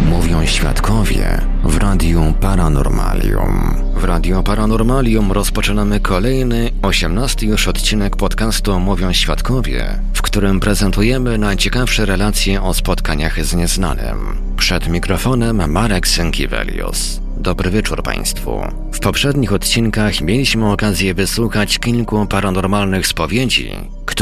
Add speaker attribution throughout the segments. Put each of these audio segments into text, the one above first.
Speaker 1: Mówią świadkowie w Radiu Paranormalium. W Radio Paranormalium rozpoczynamy kolejny, osiemnasty już odcinek podcastu Mówią Świadkowie, w którym prezentujemy najciekawsze relacje o spotkaniach z nieznanym. Przed mikrofonem Marek Sękiewelius. Dobry wieczór Państwu. W poprzednich odcinkach mieliśmy okazję wysłuchać kilku paranormalnych spowiedzi,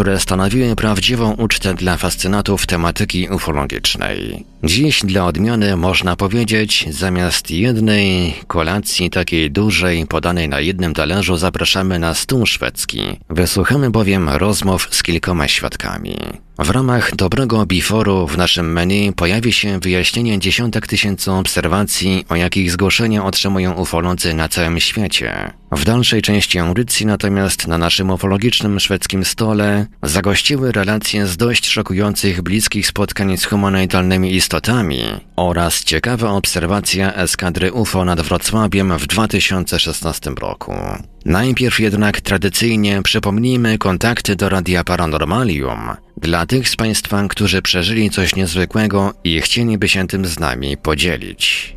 Speaker 1: które stanowiły prawdziwą ucztę dla fascynatów tematyki ufologicznej. Dziś dla odmiany można powiedzieć, zamiast jednej kolacji takiej dużej, podanej na jednym talerzu, zapraszamy na stół szwedzki. Wysłuchamy bowiem rozmów z kilkoma świadkami. W ramach dobrego biforu w naszym menu pojawi się wyjaśnienie dziesiątek tysięcy obserwacji, o jakich zgłoszenia otrzymują ufolodzy na całym świecie. W dalszej części audycji natomiast na naszym ufologicznym szwedzkim stole zagościły relacje z dość szokujących bliskich spotkań z humanoidalnymi istotami oraz ciekawa obserwacja eskadry UFO nad Wrocławiem w 2016 roku. Najpierw jednak tradycyjnie przypomnijmy kontakty do Radia Paranormalium dla tych z Państwa, którzy przeżyli coś niezwykłego i chcieliby się tym z nami podzielić.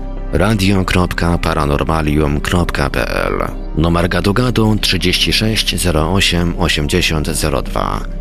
Speaker 1: radio.paranormalium.pl Numer gadu gadu 36 08 8002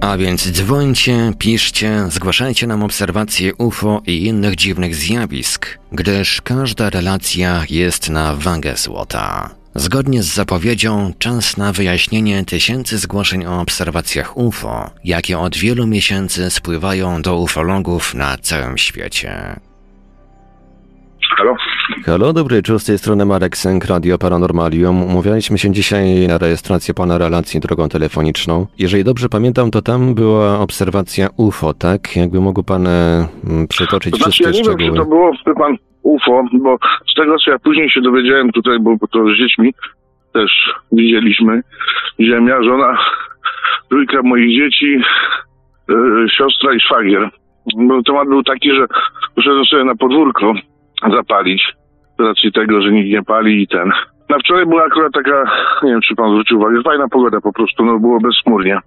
Speaker 1: A więc dzwońcie, piszcie, zgłaszajcie nam obserwacje UFO i innych dziwnych zjawisk, gdyż każda relacja jest na wagę złota. Zgodnie z zapowiedzią, czas na wyjaśnienie tysięcy zgłoszeń o obserwacjach UFO, jakie od wielu miesięcy spływają do ufologów na całym świecie.
Speaker 2: Halo?
Speaker 3: Halo, dobry wieczór, z tej strony Marek Sęk, Radio Paranormalium. Umawialiśmy się dzisiaj na rejestrację pana relacji drogą telefoniczną. Jeżeli dobrze pamiętam, to tam była obserwacja UFO, tak? Jakby mógł pan e, m, przytoczyć
Speaker 2: To znaczy,
Speaker 3: wszystkie
Speaker 2: ja nie wiem,
Speaker 3: szczegóły.
Speaker 2: czy to było, wie pan, UFO, bo z tego, co ja później się dowiedziałem tutaj, bo bo to z dziećmi też widzieliśmy, widziałem ja, żona, trójka moich dzieci, yy, siostra i szwagier. Bo temat był taki, że poszedłem sobie na podwórko zapalić, z racji tego, że nikt nie pali i ten. Na wczoraj była akurat taka, nie wiem, czy pan zwrócił uwagę, fajna pogoda po prostu, no było bezchmurnie.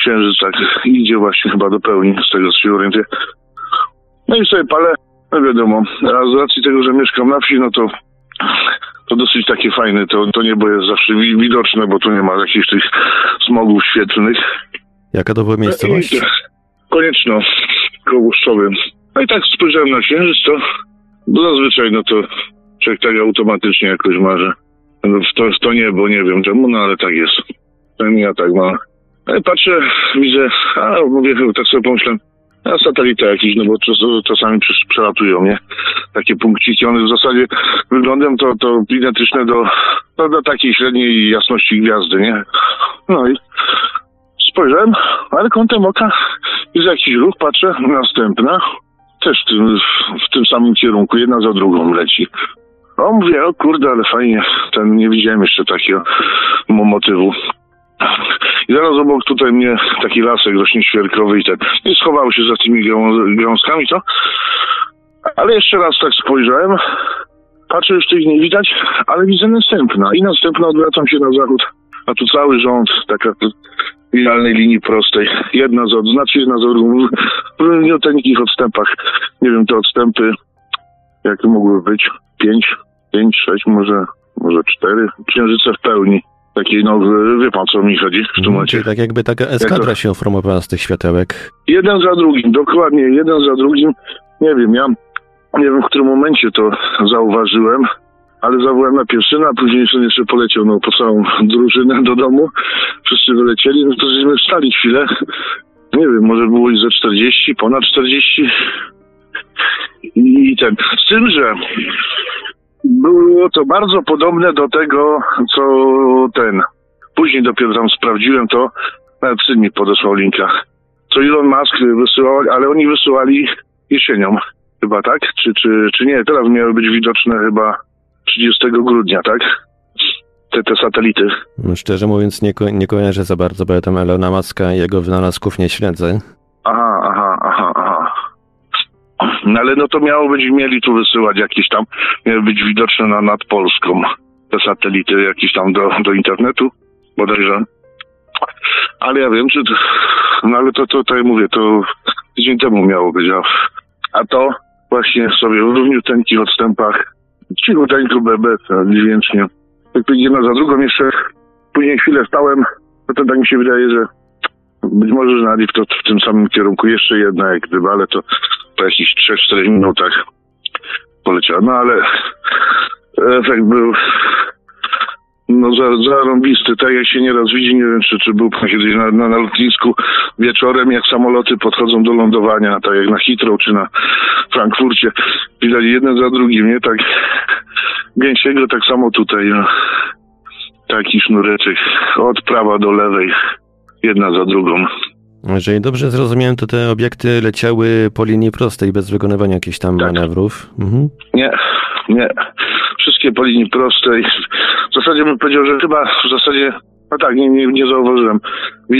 Speaker 2: Księżyc tak idzie właśnie chyba do pełni, z tego co się orientuję. No i sobie palę, no wiadomo, a z racji tego, że mieszkam na wsi, no to to dosyć takie fajne. To, to niebo jest zawsze wi- widoczne, bo tu nie ma jakichś tych smogów świetlnych.
Speaker 3: Jaka to była miejscowość?
Speaker 2: Konieczno, koło Łuszczowym. No i tak spojrzałem na księżyc, to zazwyczaj no to człowiek tak automatycznie jakoś marzy. No w to, to niebo, nie wiem czemu, no ale tak jest. Ja tak mam. No patrzę, widzę, a mówię, tak sobie pomyślałem, a satelita jakiś, no bo czas, czasami przelatują, nie? Takie punkciki, one w zasadzie wyglądem to, to identyczne do, no, do takiej średniej jasności gwiazdy, nie? No i spojrzałem, ale kątem oka jest jakiś ruch, patrzę, następna, też w tym, samym kierunku, jedna za drugą leci. O, mówię, o kurde, ale fajnie, ten nie widziałem jeszcze takiego mo- motywu. I zaraz obok tutaj mnie taki lasek rośnie świerkowy i ten. I schował się za tymi gałązkami, co? Ale jeszcze raz tak spojrzałem, patrzę, już tych nie widać, ale widzę następna. I następna odwracam się na zachód. A tu cały rząd, taka idealnej linii prostej. Jedna za, znaczy jedna za drugą. W mioteńkich odstępach. Nie wiem, te odstępy, jakie mogły być? Pięć, pięć, sześć, może, może cztery. Księżyce w pełni. Takiej, no, wie pan, co mi chodzi w
Speaker 3: Mhm,
Speaker 2: tłumacie.
Speaker 3: Czyli tak jakby taka eskadra się formowała z tych światełek.
Speaker 2: Jeden za drugim, dokładnie, jeden za drugim. Nie wiem, ja nie wiem, w którym momencie to zauważyłem, ale zawołałem na piesyna, a później sobie jeszcze poleciał no, po całą drużynę do domu. Wszyscy wylecieli, no to żeśmy wstali chwilę. Nie wiem, może było ich ze 40, ponad 40. I ten, z tym, że było to bardzo podobne do tego, co ten. Później dopiero tam sprawdziłem to, nawet syn mi podesłał linka co Elon Musk wysyłał, ale oni wysyłali jesienią, chyba tak? Czy, czy, czy nie? Teraz miały być widoczne chyba 30 grudnia, tak? Te, te satelity.
Speaker 3: No, Szczerze mówiąc nie, ko- nie kojarzę za bardzo, bo ja tam Elona Muska i jego wynalazków nie śledzę.
Speaker 2: Aha, aha, aha, aha. No ale no to miało być, mieli tu wysyłać jakieś tam, miały być widoczne na, nad Polską te satelity jakieś tam do, do internetu, bodajże. Ale ja wiem, czy to, no ale to, to, jak mówię, to tydzień temu miało być, a, a to właśnie sobie w równiuteńkich odstępach, cichuteńko bebe, dźwięcznie. Tak jedna za drugą jeszcze, później chwilę stałem, no to tak mi się wydaje, że być może znali to w tym samym kierunku jeszcze jedna jak gdyby, ale to po jakichś 3-4 minutach poleciała. No ale efekt był no za- zarąbisty, tak jak się nieraz widzi, nie wiem czy, czy był pan kiedyś na, na, na lotnisku wieczorem, jak samoloty podchodzą do lądowania, tak jak na Heathrow czy na Frankfurcie, widać jeden za drugim, nie? Tak gęsiego, tak samo tutaj, no. Taki sznureczek od prawa do lewej, jedna za drugą.
Speaker 3: Jeżeli dobrze zrozumiałem, to te obiekty leciały po linii prostej, bez wykonywania jakichś tam
Speaker 2: Tak.
Speaker 3: manewrów. Mhm.
Speaker 2: Nie, nie. Wszystkie po linii prostej. W zasadzie bym powiedział, że chyba w zasadzie, no tak, nie, nie, nie zauważyłem. W,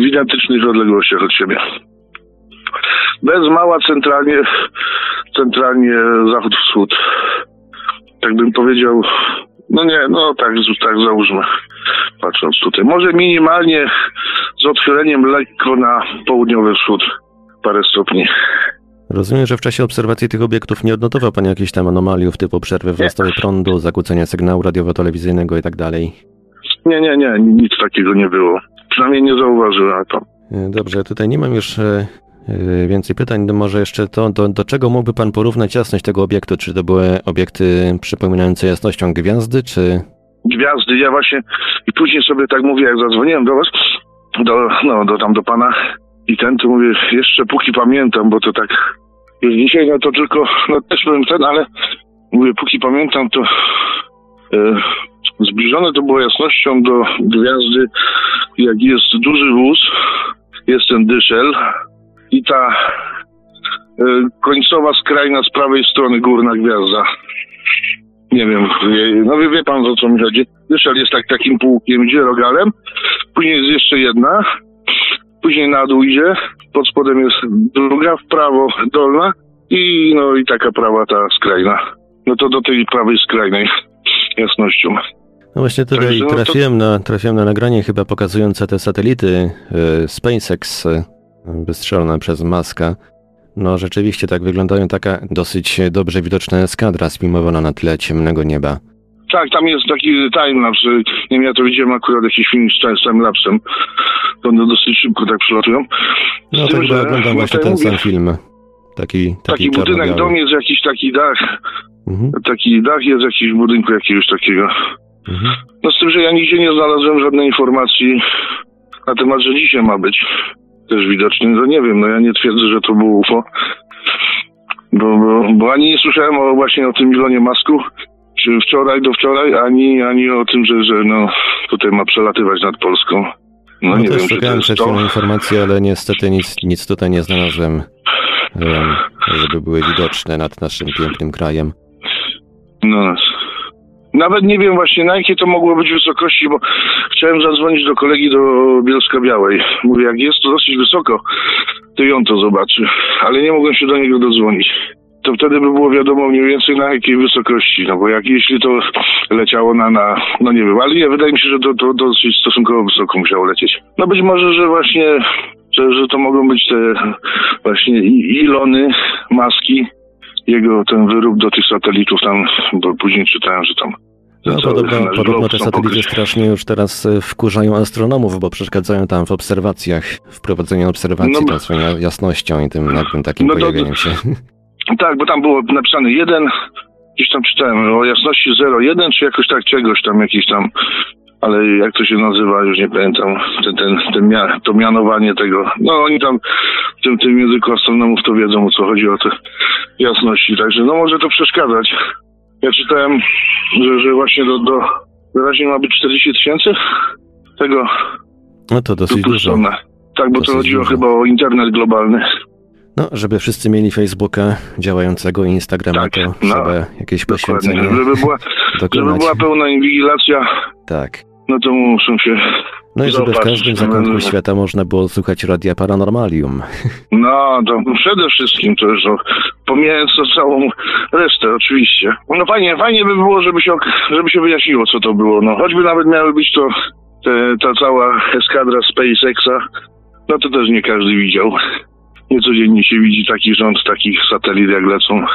Speaker 2: w identycznych odległościach od siebie. Bez mała centralnie, centralnie zachód-wschód. Tak bym powiedział, no nie, no tak, tak załóżmy, patrząc tutaj. Może minimalnie z odchyleniem lekko na południowy wschód, parę stopni.
Speaker 3: Rozumiem, że w czasie obserwacji tych obiektów nie odnotował Pan jakichś tam anomaliów typu przerwy w dostawie prądu, zakłócenia sygnału radiowo-telewizyjnego i tak dalej.
Speaker 2: Nie, nie, nie, nic takiego nie było. Przynajmniej nie zauważyłem to.
Speaker 3: E, Dobrze, tutaj nie mam już e, e, więcej pytań. No Może jeszcze to, do, do czego mógłby Pan porównać jasność tego obiektu? Czy to były obiekty przypominające jasnością gwiazdy, czy...
Speaker 2: Gwiazdy, ja właśnie i później sobie tak mówię, jak zadzwoniłem do was, do, no, do tam do pana i ten, to mówię, jeszcze póki pamiętam, bo to tak już dzisiaj, no to tylko, no też byłem ten, ale mówię, póki pamiętam, to e, zbliżone to było jasnością do gwiazdy, jak jest duży wóz, jest ten dyszel i ta e, końcowa skrajna z prawej strony górna gwiazda. Nie wiem, wie- no wie, wie pan o co mi chodzi. Dyszel jest tak takim półkiem, idzie rogalem, później jest jeszcze jedna, później na dół idzie, pod spodem jest druga, w prawo dolna i no i taka prawa ta skrajna. No to do tej prawej skrajnej jasnością.
Speaker 3: No właśnie tutaj
Speaker 2: Także no to-
Speaker 3: trafiłem, na, trafiłem na nagranie chyba pokazujące te satelity e, SpaceX e, wystrzelone przez Maska. No rzeczywiście tak wyglądają taka dosyć dobrze widoczna eskadra sfilmowana na tle ciemnego nieba.
Speaker 2: Tak, tam jest taki timelapse. Nie wiem, ja to widziałem akurat jakiś film z timelapsem. To one dosyć szybko tak przylatują.
Speaker 3: No to chyba oglądam właśnie ten sam film. Taki, taki,
Speaker 2: taki budynek, dom jest jakiś taki dach. Mhm. Taki dach jest jakiś w budynku jakiegoś takiego. Mhm. No z tym, że ja nigdzie nie znalazłem żadnej informacji na temat, że dzisiaj ma być też widocznie. No nie wiem, no ja nie twierdzę, że to było UFO. Bo, bo, bo ani nie słyszałem o, właśnie o tym Ilonie Masku, czy wczoraj do wczoraj, ani, ani o tym, że, że no, tutaj ma przelatywać nad Polską.
Speaker 3: No, no nie wiem, czy to jest przed chwilą informacje, ale niestety nic, nic tutaj nie znalazłem, żeby były widoczne nad naszym pięknym krajem.
Speaker 2: No, nawet nie wiem właśnie na jakie to mogło być wysokości, bo chciałem zadzwonić do kolegi do Bielska Białej. Mówię, jak jest to dosyć wysoko, to ją to zobaczy, ale nie mogłem się do niego dodzwonić. To wtedy by było wiadomo mniej więcej na jakiej wysokości, no bo jak jeśli to leciało na, na no nie wiem, ale nie, wydaje mi się, że to, to dosyć stosunkowo wysoko musiało lecieć. No być może, że właśnie, że, że to mogą być te właśnie ilony, maski, jego ten wyrób do tych satelitów tam, bo później czytałem, że tam
Speaker 3: no, podobno, podobno te satelity strasznie już teraz e, wkurzają astronomów, bo przeszkadzają tam w obserwacjach, w prowadzeniu obserwacji no, tą swoją jasnością i tym jakby takim no pojawieniem się.
Speaker 2: Tak, bo tam było napisane jeden, gdzieś tam czytałem o jasności 0,1 czy jakoś tak czegoś tam, jakiś tam ale jak to się nazywa, już nie pamiętam, ten, ten, ten mia, to mianowanie tego. No oni tam w tym, tym języku astronomów to wiedzą, o co chodzi o te jasności, także no może to przeszkadzać. Ja czytałem, że, że właśnie do, do wyraźnie ma być 40 tysięcy tego.
Speaker 3: No to dosyć dużo.
Speaker 2: Tak, bo dosyć to chodziło dużo. chyba o internet globalny.
Speaker 3: No, żeby wszyscy mieli Facebooka działającego i Instagrama, tak, to no, trzeba jakieś poświęcenie
Speaker 2: żeby była, żeby była pełna inwigilacja.
Speaker 3: Tak.
Speaker 2: No to muszą się
Speaker 3: no i żeby w każdym zakątku świata można było słuchać Radia Paranormalium.
Speaker 2: No, to przede wszystkim to już, no, pomijając to całą resztę oczywiście. No fajnie, fajnie by było, żeby się, żeby się wyjaśniło, co to było. No, choćby nawet miały być to te, ta cała eskadra SpaceXa, no to też nie każdy widział. Niecodziennie się widzi taki rząd takich satelit, jak lecą.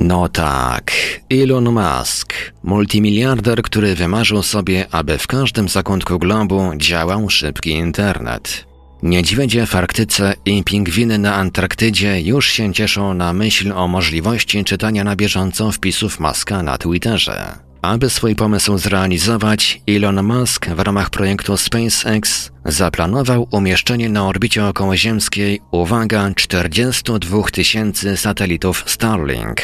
Speaker 1: No tak, Elon Musk, multimiliarder, który wymarzył sobie, aby w każdym zakątku globu działał szybki internet. Niedźwiedzie w Arktyce i pingwiny na Antarktydzie już się cieszą na myśl o możliwości czytania na bieżąco wpisów Muska na Twitterze. Aby swój pomysł zrealizować, Elon Musk w ramach projektu SpaceX zaplanował umieszczenie na orbicie okołoziemskiej, uwaga, 42 tysięcy satelitów Starlink.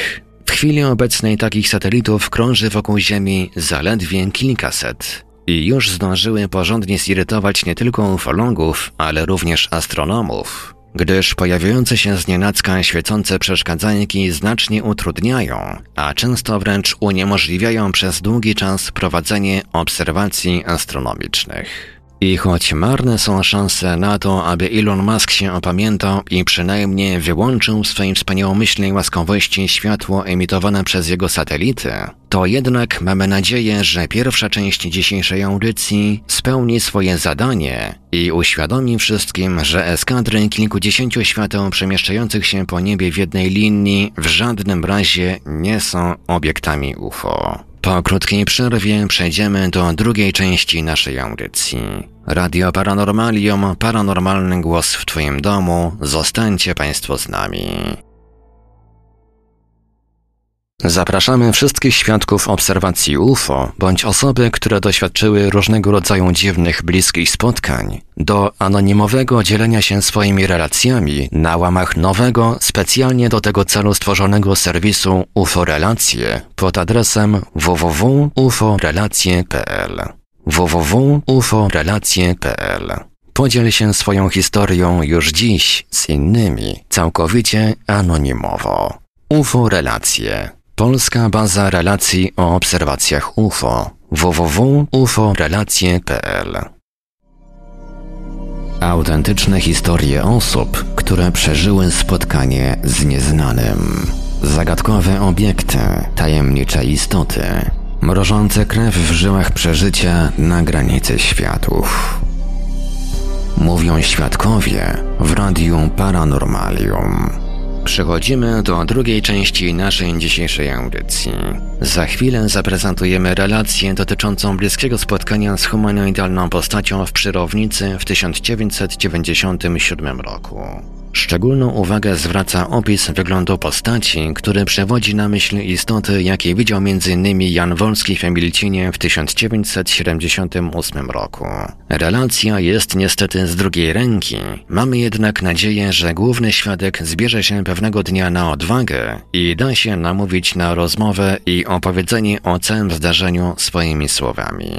Speaker 1: W chwili obecnej takich satelitów krąży wokół Ziemi zaledwie kilkaset. I już zdążyły porządnie zirytować nie tylko ufologów, ale również astronomów gdyż pojawiające się z nienacka świecące przeszkadzajki znacznie utrudniają, a często wręcz uniemożliwiają przez długi czas prowadzenie obserwacji astronomicznych. I choć marne są szanse na to, aby Elon Musk się opamiętał i przynajmniej wyłączył w swojej wspaniałomyślnej łaskowości światło emitowane przez jego satelity, to jednak mamy nadzieję, że pierwsza część dzisiejszej audycji spełni swoje zadanie i uświadomi wszystkim, że eskadry kilkudziesięciu świateł przemieszczających się po niebie w jednej linii w żadnym razie nie są obiektami UFO. Po krótkiej przerwie przejdziemy do drugiej części naszej audycji. Radio Paranormalium, paranormalny głos w Twoim domu. Zostańcie Państwo z nami. Zapraszamy wszystkich świadków obserwacji UFO bądź osoby, które doświadczyły różnego rodzaju dziwnych, bliskich spotkań. Do anonimowego dzielenia się swoimi relacjami na łamach nowego, specjalnie do tego celu stworzonego serwisu UFO Relacje pod adresem www.uforelacje.pl www.uforelacje.pl Podziel się swoją historią już dziś z innymi, całkowicie anonimowo. UFO Relacje Polska baza relacji o obserwacjach UFO www.uforelacje.pl Autentyczne historie osób, które przeżyły spotkanie z nieznanym. Zagadkowe obiekty, tajemnicze istoty, mrożące krew w żyłach przeżycia na granicy światów. Mówią świadkowie w Radiu Paranormalium. Przechodzimy do drugiej części naszej dzisiejszej audycji. Za chwilę zaprezentujemy relację dotyczącą bliskiego spotkania z humanoidalną postacią w Przyrownicy w 1997 roku. Szczególną uwagę zwraca opis wyglądu postaci, który przewodzi na myśl istoty, jakie widział m.in. Jan Wolski w Emilcinie w 1978 roku. Relacja jest niestety z drugiej ręki. Mamy jednak nadzieję, że główny świadek zbierze się pewnego dnia na odwagę i da się namówić na rozmowę i opowiedzenie o całym zdarzeniu swoimi słowami.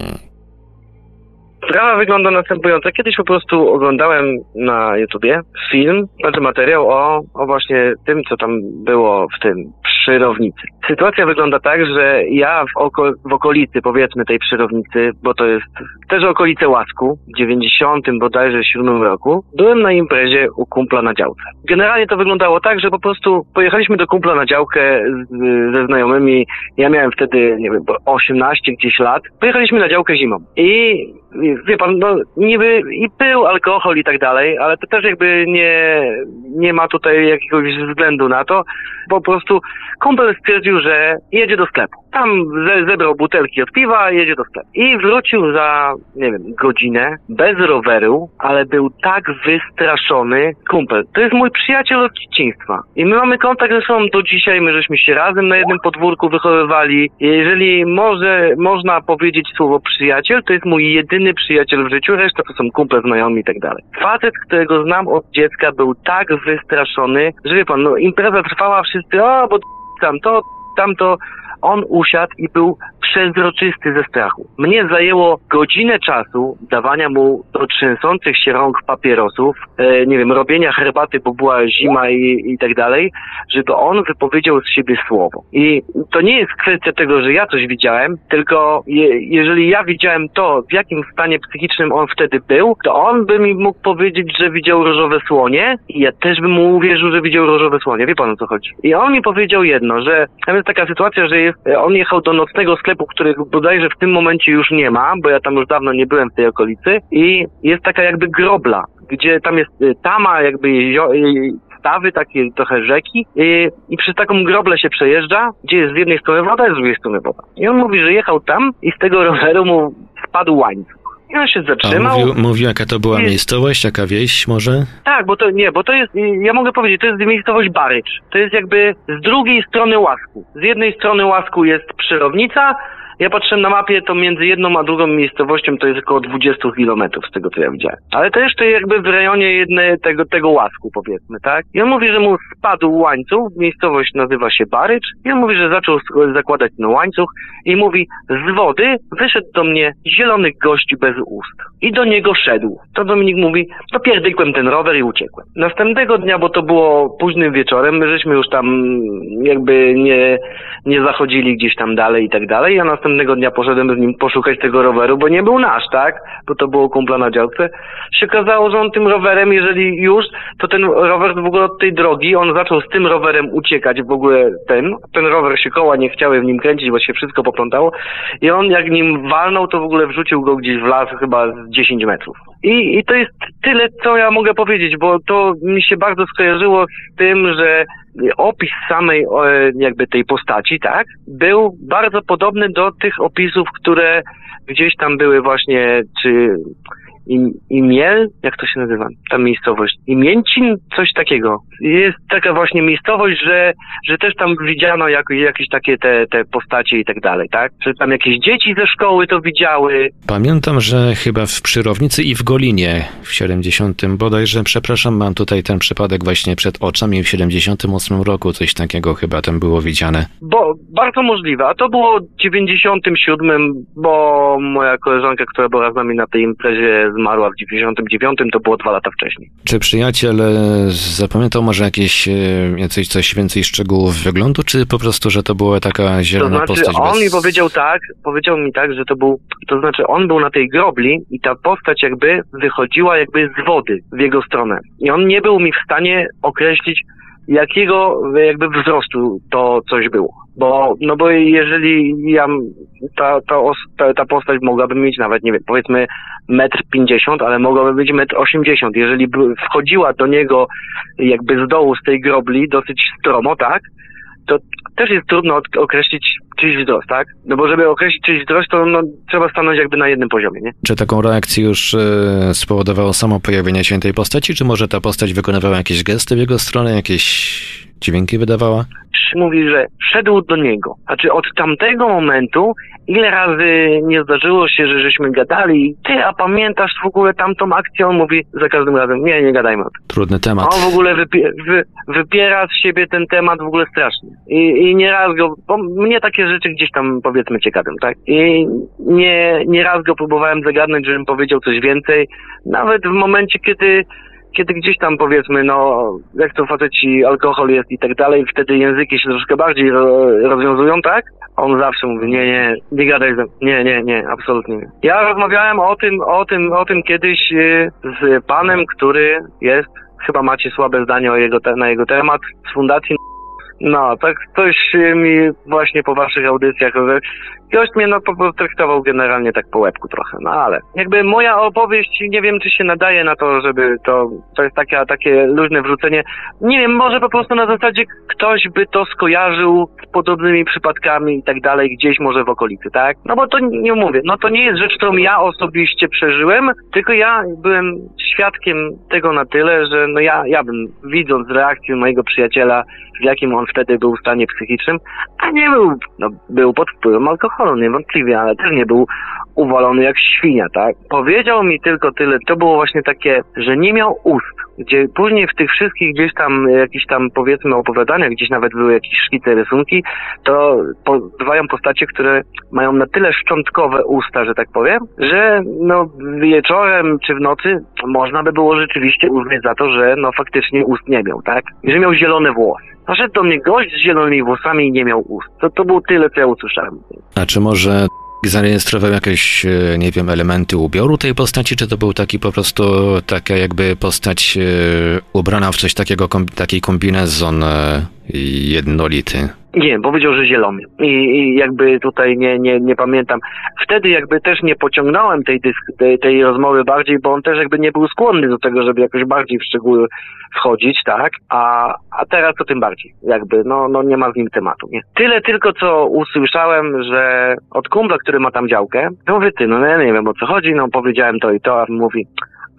Speaker 4: Sprawa wygląda następująco. Kiedyś po prostu oglądałem na YouTubie film, znaczy materiał o, o właśnie tym, co tam było w tym przyrownicy. Sytuacja wygląda tak, że ja w, oko, w okolicy, powiedzmy tej przyrownicy, bo to jest też okolice Łasku, w 90 bodajże 7 roku, byłem na imprezie u kumpla na działce. Generalnie to wyglądało tak, że po prostu pojechaliśmy do kumpla na działkę z, ze znajomymi. Ja miałem wtedy, nie wiem, 18 gdzieś lat. Pojechaliśmy na działkę zimą i wie pan, no niby i był alkohol i tak dalej, ale to też jakby nie, nie ma tutaj jakiegoś względu na to. Po prostu kumpel stwierdził, że jedzie do sklepu. Tam ze, zebrał butelki od piwa, jedzie do sklepu. I wrócił za, nie wiem, godzinę, bez roweru, ale był tak wystraszony. Kumpel, to jest mój przyjaciel od dzieciństwa. I my mamy kontakt ze sobą do dzisiaj, my żeśmy się razem na jednym podwórku wychowywali. Jeżeli może, można powiedzieć słowo przyjaciel, to jest mój jedyny przyjaciel w życiu, reszta to są kumple, znajomi i tak dalej. Facet, którego znam od dziecka, był tak wystraszony, że wie pan, no impreza trwała, wszyscy, o, bo tam to, tamto, on usiadł i był przezroczysty ze strachu. Mnie zajęło godzinę czasu dawania mu do trzęsących się rąk papierosów, e, nie wiem, robienia herbaty, bo była zima i, i tak dalej, żeby on wypowiedział z siebie słowo. I to nie jest kwestia tego, że ja coś widziałem, tylko je, jeżeli ja widziałem to, w jakim stanie psychicznym on wtedy był, to on by mi mógł powiedzieć, że widział różowe słonie i ja też bym mu uwierzył, że widział różowe słonie. Wie pan o co chodzi? I on mi powiedział jedno, że tam jest taka sytuacja, że jest, on jechał do nocnego sklepu, których bodajże w tym momencie już nie ma, bo ja tam już dawno nie byłem w tej okolicy i jest taka jakby grobla, gdzie tam jest y, tama, jakby y, stawy, takie trochę rzeki i, i przez taką groblę się przejeżdża, gdzie jest z jednej strony woda, a z drugiej strony woda. I on mówi, że jechał tam i z tego roweru mu spadł łańcuch. I on się zatrzymał.
Speaker 3: mówił, mówił, jaka to była
Speaker 4: Nie.
Speaker 3: miejscowość, jaka wieś może?
Speaker 4: Tak, bo to nie, bo to jest, ja mogę powiedzieć, to jest miejscowość Barycz. To jest jakby z drugiej strony Łasku. Z jednej strony Łasku jest Przyrownica, ja patrzę na mapie, to między jedną a drugą miejscowością to jest około 20 kilometrów z tego, co ja widziałem. Ale to jeszcze jakby w rejonie jednej tego, tego Łasku, powiedzmy, tak? I on mówi, że mu spadł łańcuch, miejscowość nazywa się Barycz, i on mówi, że zaczął zakładać ten łańcuch i mówi, z wody wyszedł do mnie zielony gość bez ust. I do niego szedł. To Dominik mówi, to pierdykłem ten rower i uciekłem. Następnego dnia, bo to było późnym wieczorem, my żeśmy już tam jakby nie, nie zachodzili gdzieś tam dalej i tak dalej. Ja następnego dnia poszedłem z nim poszukać tego roweru, bo nie był nasz, tak? Bo to było kumpla na działce. Się okazało, że on tym rowerem, jeżeli już, to ten rower w ogóle od tej drogi, on zaczął z tym rowerem uciekać w ogóle ten. Ten rower się koła nie chciały w nim kręcić, bo się wszystko poplątało. I on jak nim walnął, to w ogóle wrzucił go gdzieś w las chyba z 10 metrów. I, I to jest tyle, co ja mogę powiedzieć, bo to mi się bardzo skojarzyło z tym, że opis samej jakby tej postaci, tak, był bardzo podobny do tych opisów, które gdzieś tam były właśnie, czy Im, Imiel, jak to się nazywa, ta miejscowość? Imięcin? Coś takiego. Jest taka właśnie miejscowość, że, że też tam widziano jak, jakieś takie te, te postacie i tak dalej, tak? Że tam jakieś dzieci ze szkoły to widziały.
Speaker 3: Pamiętam, że chyba w Przyrownicy i w Golinie w 70 bodajże, przepraszam, mam tutaj ten przypadek właśnie przed oczami w 78 roku, coś takiego chyba tam było widziane.
Speaker 4: Bo bardzo możliwe, a to było w 97, bo moja koleżanka, która była z nami na tej imprezie zmarła w 99, to było dwa lata wcześniej.
Speaker 3: Czy przyjaciel e, zapamiętał może jakieś, e, jacyś coś więcej szczegółów wyglądu, czy po prostu, że to była taka
Speaker 4: To
Speaker 3: zielona
Speaker 4: znaczy,
Speaker 3: postać
Speaker 4: on
Speaker 3: bez...
Speaker 4: mi powiedział tak, powiedział mi tak, że to był, to znaczy on był na tej grobli i ta postać jakby wychodziła jakby z wody w jego stronę. I on nie był mi w stanie określić, jakiego jakby wzrostu to coś było. Bo, no bo jeżeli ja, ta, ta, os- ta, ta postać mogłaby mieć nawet, nie wiem, powiedzmy metr pięćdziesiąt, ale mogłaby być metr osiemdziesiąt. Jeżeli by wchodziła do niego jakby z dołu, z tej grobli, dosyć stromo, tak? To też jest trudno określić czyjś wzrost, tak? No bo żeby określić czyjś wzrost, to no, trzeba stanąć jakby na jednym poziomie, nie?
Speaker 1: Czy taką reakcję już e, spowodowało samo pojawienie się tej postaci, czy może ta postać wykonywała jakieś gesty w jego stronę, jakieś dźwięki wydawała?
Speaker 4: mówi, że szedł do niego. Znaczy od tamtego momentu ile razy nie zdarzyło się, że żeśmy gadali, ty, a pamiętasz w ogóle tamtą akcję? On mówi za każdym razem, nie, nie gadajmy.
Speaker 1: Trudny temat.
Speaker 4: On w ogóle wypie, wy, wypiera z siebie ten temat w ogóle strasznie. I, I nieraz go, bo mnie takie rzeczy gdzieś tam powiedzmy ciekawią, tak? I nie, nieraz go próbowałem zagadnąć, żebym powiedział coś więcej. Nawet w momencie, kiedy kiedy gdzieś tam powiedzmy, no, jak to faceci, alkohol jest i tak dalej, wtedy języki się troszkę bardziej ro, rozwiązują, tak? On zawsze mówi, nie, nie, nie gadaj ze. Nie, nie, nie, absolutnie nie. Ja rozmawiałem o tym, o tym, o tym kiedyś y, z panem, który jest, chyba macie słabe zdanie o jego, na jego temat, z fundacji no, tak ktoś mi właśnie po waszych audycjach, gość mnie no po prostu traktował generalnie tak po łebku trochę, no ale jakby moja opowieść, nie wiem czy się nadaje na to, żeby to, to jest takie, takie luźne wrzucenie, nie wiem, może po prostu na zasadzie ktoś by to skojarzył z podobnymi przypadkami i tak dalej, gdzieś może w okolicy, tak? No bo to nie mówię, no to nie jest rzecz, którą ja osobiście przeżyłem, tylko ja byłem świadkiem tego na tyle, że no ja, ja bym widząc reakcję mojego przyjaciela, w jakim on wtedy był w stanie psychicznym, a nie był, no był pod wpływem alkoholu, niewątpliwie, ale też nie był uwalony jak świnia, tak? Powiedział mi tylko tyle, to było właśnie takie, że nie miał ust, gdzie później w tych wszystkich gdzieś tam, jakichś tam powiedzmy opowiadaniach, gdzieś nawet były jakieś szkice, rysunki, to pozwają postacie, które mają na tyle szczątkowe usta, że tak powiem, że no wieczorem czy w nocy można by było rzeczywiście uznać za to, że no faktycznie ust nie miał, tak? I że miał zielone włosy. Poszedł do mnie gość z zielonymi włosami i nie miał ust. To, to było tyle, co ja usłyszałem.
Speaker 1: A czy może zarejestrował jakieś, e, nie wiem, elementy ubioru tej postaci, czy to był taki po prostu taka jakby postać e, ubrana w coś takiego, kom, taki kombinezon e, jednolity?
Speaker 4: Nie, powiedział, że zielony. I, I jakby tutaj nie, nie, nie pamiętam. Wtedy jakby też nie pociągnąłem tej, dysk, tej, tej rozmowy bardziej, bo on też jakby nie był skłonny do tego, żeby jakoś bardziej w szczegóły wchodzić, tak? A, a teraz to tym bardziej. Jakby, no, no nie ma z nim tematu, nie? Tyle tylko, co usłyszałem, że od kumpla, który ma tam działkę, mówię, ty, no ja nie wiem o co chodzi, no powiedziałem to i to, a mówi,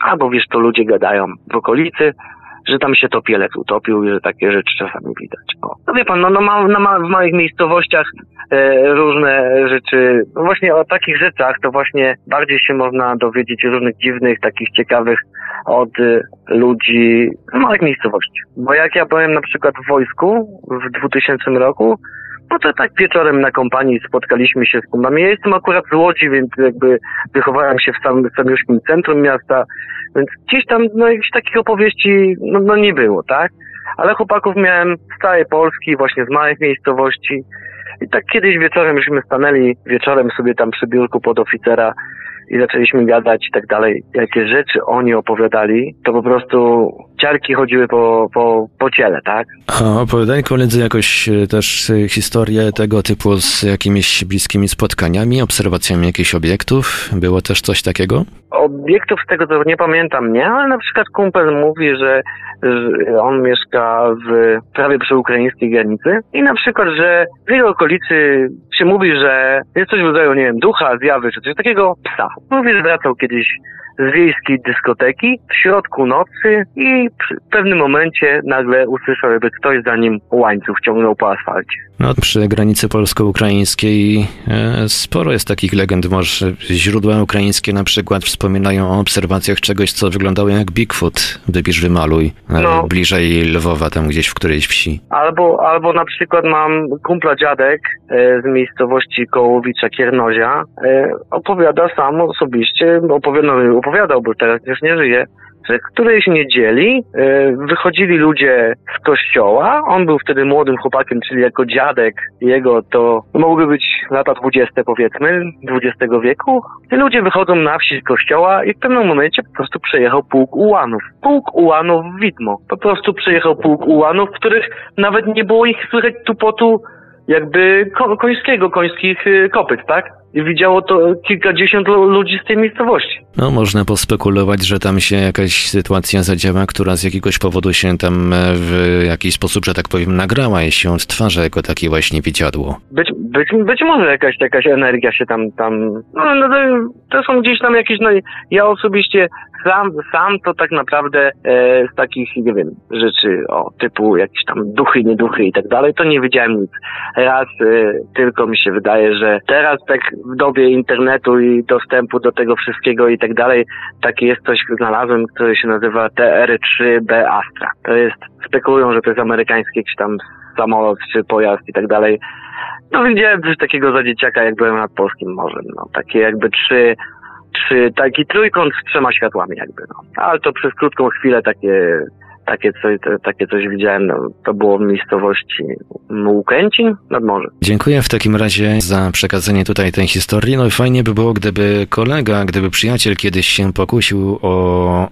Speaker 4: a bo wiesz, to ludzie gadają w okolicy, że tam się topielec utopił i że takie rzeczy czasami widać. O. No wie pan, no, no ma, no ma w małych miejscowościach e, różne rzeczy, no właśnie o takich rzeczach to właśnie bardziej się można dowiedzieć różnych dziwnych, takich ciekawych od e, ludzi z małych miejscowości. Bo jak ja byłem na przykład w wojsku w 2000 roku, no to tak wieczorem na kompanii spotkaliśmy się z kumami. Ja jestem akurat z Łodzi, więc jakby wychowałem się w samym, samym centrum miasta, więc gdzieś tam no jakichś takich opowieści no, no nie było, tak? Ale chłopaków miałem z całej Polski, właśnie z małych miejscowości. I tak kiedyś wieczorem żeśmy stanęli wieczorem sobie tam przy biurku pod oficera i zaczęliśmy gadać i tak dalej. Jakie rzeczy oni opowiadali, to po prostu ciarki chodziły po, po, po ciele, tak?
Speaker 1: A opowiadali koledzy jakoś e, też e, historię tego typu z jakimiś bliskimi spotkaniami, obserwacjami jakichś obiektów? Było też coś takiego?
Speaker 4: Obiektów z tego to nie pamiętam, nie? Ale na przykład kumpel mówi, że, że on mieszka w, prawie przy ukraińskiej granicy i na przykład, że w jego okolicy się mówi, że jest coś w rodzaju, nie wiem, ducha, zjawy czy coś takiego, psa. Że wracał kiedyś z wiejskiej dyskoteki w środku nocy i w pewnym momencie nagle usłyszał, jakby ktoś za nim łańcuch ciągnął po asfalcie.
Speaker 1: No, przy granicy polsko-ukraińskiej e, sporo jest takich legend. Może źródła ukraińskie na przykład wspominają o obserwacjach czegoś, co wyglądało jak Bigfoot. Wypisz, wymaluj. E,
Speaker 4: No.
Speaker 1: Bliżej Lwowa, tam gdzieś w którejś wsi.
Speaker 4: Albo, albo na przykład mam kumpla dziadek e, z miejscowości Kołowicza Kiernozia. Opowiada sam osobiście, opowiadał, opowiadał, bo teraz już nie żyje, że którejś niedzieli e, wychodzili ludzie z kościoła. On był wtedy młodym chłopakiem, czyli jako dziadek jego to mogły być lata dwudzieste powiedzmy, XX wieku. I ludzie wychodzą na wsi z kościoła i w pewnym momencie po prostu przejechał pułk ułanów. Pułk ułanów widmo. Po prostu przejechał pułk ułanów, w których nawet nie było ich słychać tupotu jakby ko- końskiego, końskich y, kopyt, tak? I widziało to kilkadziesiąt lu- ludzi z tej miejscowości.
Speaker 3: No, można pospekulować, że tam się jakaś sytuacja zadziała, która z jakiegoś powodu się tam e, w jakiś sposób, że tak powiem, nagrała i się odtwarza jako takie właśnie widziadło.
Speaker 4: Być, być, być może jakaś, jakaś energia się tam, tam, no, no to, to są gdzieś tam jakieś, no ja osobiście sam, sam to tak naprawdę e, z takich, nie wiem, rzeczy o typu jakieś tam duchy, nieduchy i tak dalej, to nie wiedziałem nic. Raz e, tylko mi się wydaje, że teraz tak w dobie internetu i dostępu do tego wszystkiego i tak dalej, takie jest coś, znalazłem, które się nazywa TR3B Astra. To jest, spekulują, że to jest amerykański jakiś tam samolot czy pojazd i tak dalej. No widziałem coś takiego za dzieciaka, jak byłem nad Polskim Morzem. No, takie jakby trzy, trzy, taki trójkąt z trzema światłami jakby, no. Ale to przez krótką chwilę takie, takie coś, to, takie coś widziałem, no, to było w miejscowości Łukęcin nad morzem.
Speaker 3: Dziękuję w takim razie za przekazanie tutaj tej historii. No i fajnie by było, gdyby kolega, gdyby przyjaciel kiedyś się pokusił o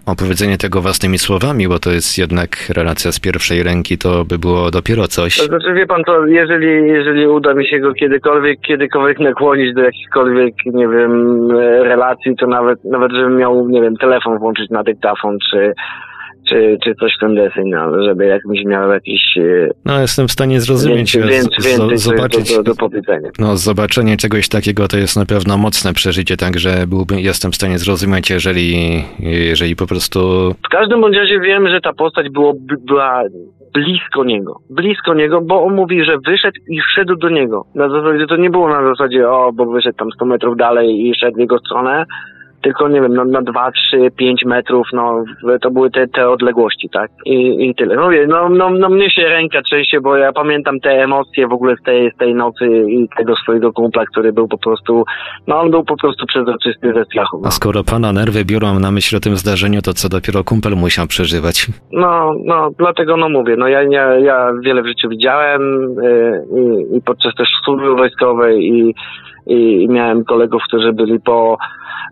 Speaker 3: opowiedzenie tego własnymi słowami, bo to jest jednak relacja z pierwszej ręki, to by było dopiero coś.
Speaker 4: To znaczy, wie pan co, jeżeli, jeżeli uda mi się go kiedykolwiek, kiedykolwiek nakłonić do jakichkolwiek, nie wiem, e, relacji, to nawet, nawet żebym miał, nie wiem, telefon włączyć na dyktafon, czy, czy, czy coś w ten deseń, no, żeby jakimś miał jakiś e,
Speaker 3: No, jestem w stanie zrozumieć,
Speaker 4: więcej,
Speaker 3: z-
Speaker 4: więcej
Speaker 3: zobaczyć.
Speaker 4: do, do, do powiedzenia.
Speaker 3: No, zobaczenie czegoś takiego to jest na pewno mocne przeżycie, także byłbym, jestem w stanie zrozumieć, jeżeli, jeżeli po prostu
Speaker 4: W każdym bądź razie wiem, że ta postać było, była blisko niego. Blisko niego, bo on mówi, że wyszedł i szedł do niego. Na zasadzie to nie było na zasadzie, o, bo wyszedł tam 100 metrów dalej i szedł w jego stronę, tylko nie wiem, no, na 2, 3, 5 metrów, no to były te, te odległości, tak? I, i tyle. No, mówię, no, no, no mnie się ręka trzęsie, bo ja pamiętam te emocje w ogóle z tej, z tej nocy i tego swojego kumpla, który był po prostu, no on był po prostu przezroczysty ze strachu. No.
Speaker 3: A skoro pana nerwy biorą na myśl o tym zdarzeniu, to co dopiero kumpel musiał przeżywać?
Speaker 4: No, no, dlatego no mówię, no ja, ja, ja wiele w życiu widziałem y, i, i podczas też służby wojskowej i, i, miałem kolegów, którzy byli po,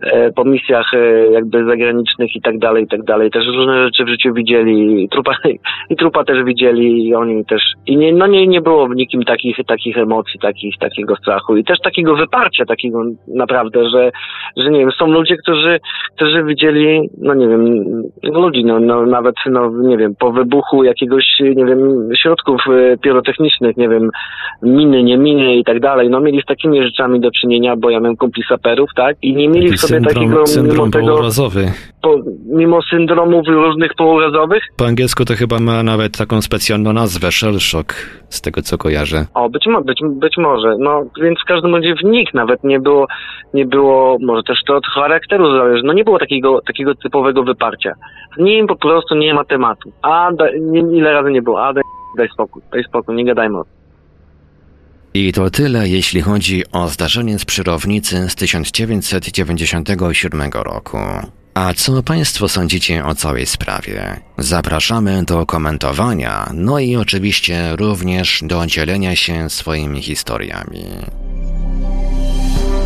Speaker 4: e, po misjach e, jakby zagranicznych i tak dalej, i tak dalej. Też różne rzeczy w życiu widzieli. I trupa, i trupa też widzieli i oni też, i nie, no nie, nie było w nikim takich, takich emocji, takich, takiego strachu. I też takiego wyparcia takiego naprawdę, że, że nie wiem, są ludzie, którzy, którzy widzieli, no nie wiem, ludzi, no, no nawet, no nie wiem, po wybuchu jakiegoś, nie wiem, środków e, pirotechnicznych, nie wiem, miny, nie miny i tak dalej, no mieli z takimi rzeczami do czynienia, bo ja miałem kumpli saperów, tak, i nie mieli
Speaker 3: Taki
Speaker 4: sobie takiego,
Speaker 3: syndrom, syndrom
Speaker 4: mimo tego, po, mimo syndromów różnych pourazowych,
Speaker 3: Po angielsku to chyba ma nawet taką specjalną nazwę, shell shock, z tego co kojarzę.
Speaker 4: O, być, mo- być, być może. No, więc w każdym razie w nich nawet nie było, nie było, może też to od charakteru zależy, no nie było takiego, takiego typowego wyparcia. Z nim po prostu nie ma tematu. A, da, nie, ile razy nie było, a daj, daj spokój, daj spokój, nie gadajmy o tym.
Speaker 1: I to tyle, jeśli chodzi o zdarzenie z przyrownicy z 1997 roku. A co Państwo sądzicie o całej sprawie? Zapraszamy do komentowania, no i oczywiście również do dzielenia się swoimi historiami.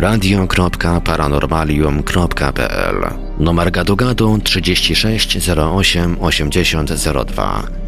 Speaker 1: radio.paranormalium.pl Numer gadu gadu 36 08 80 02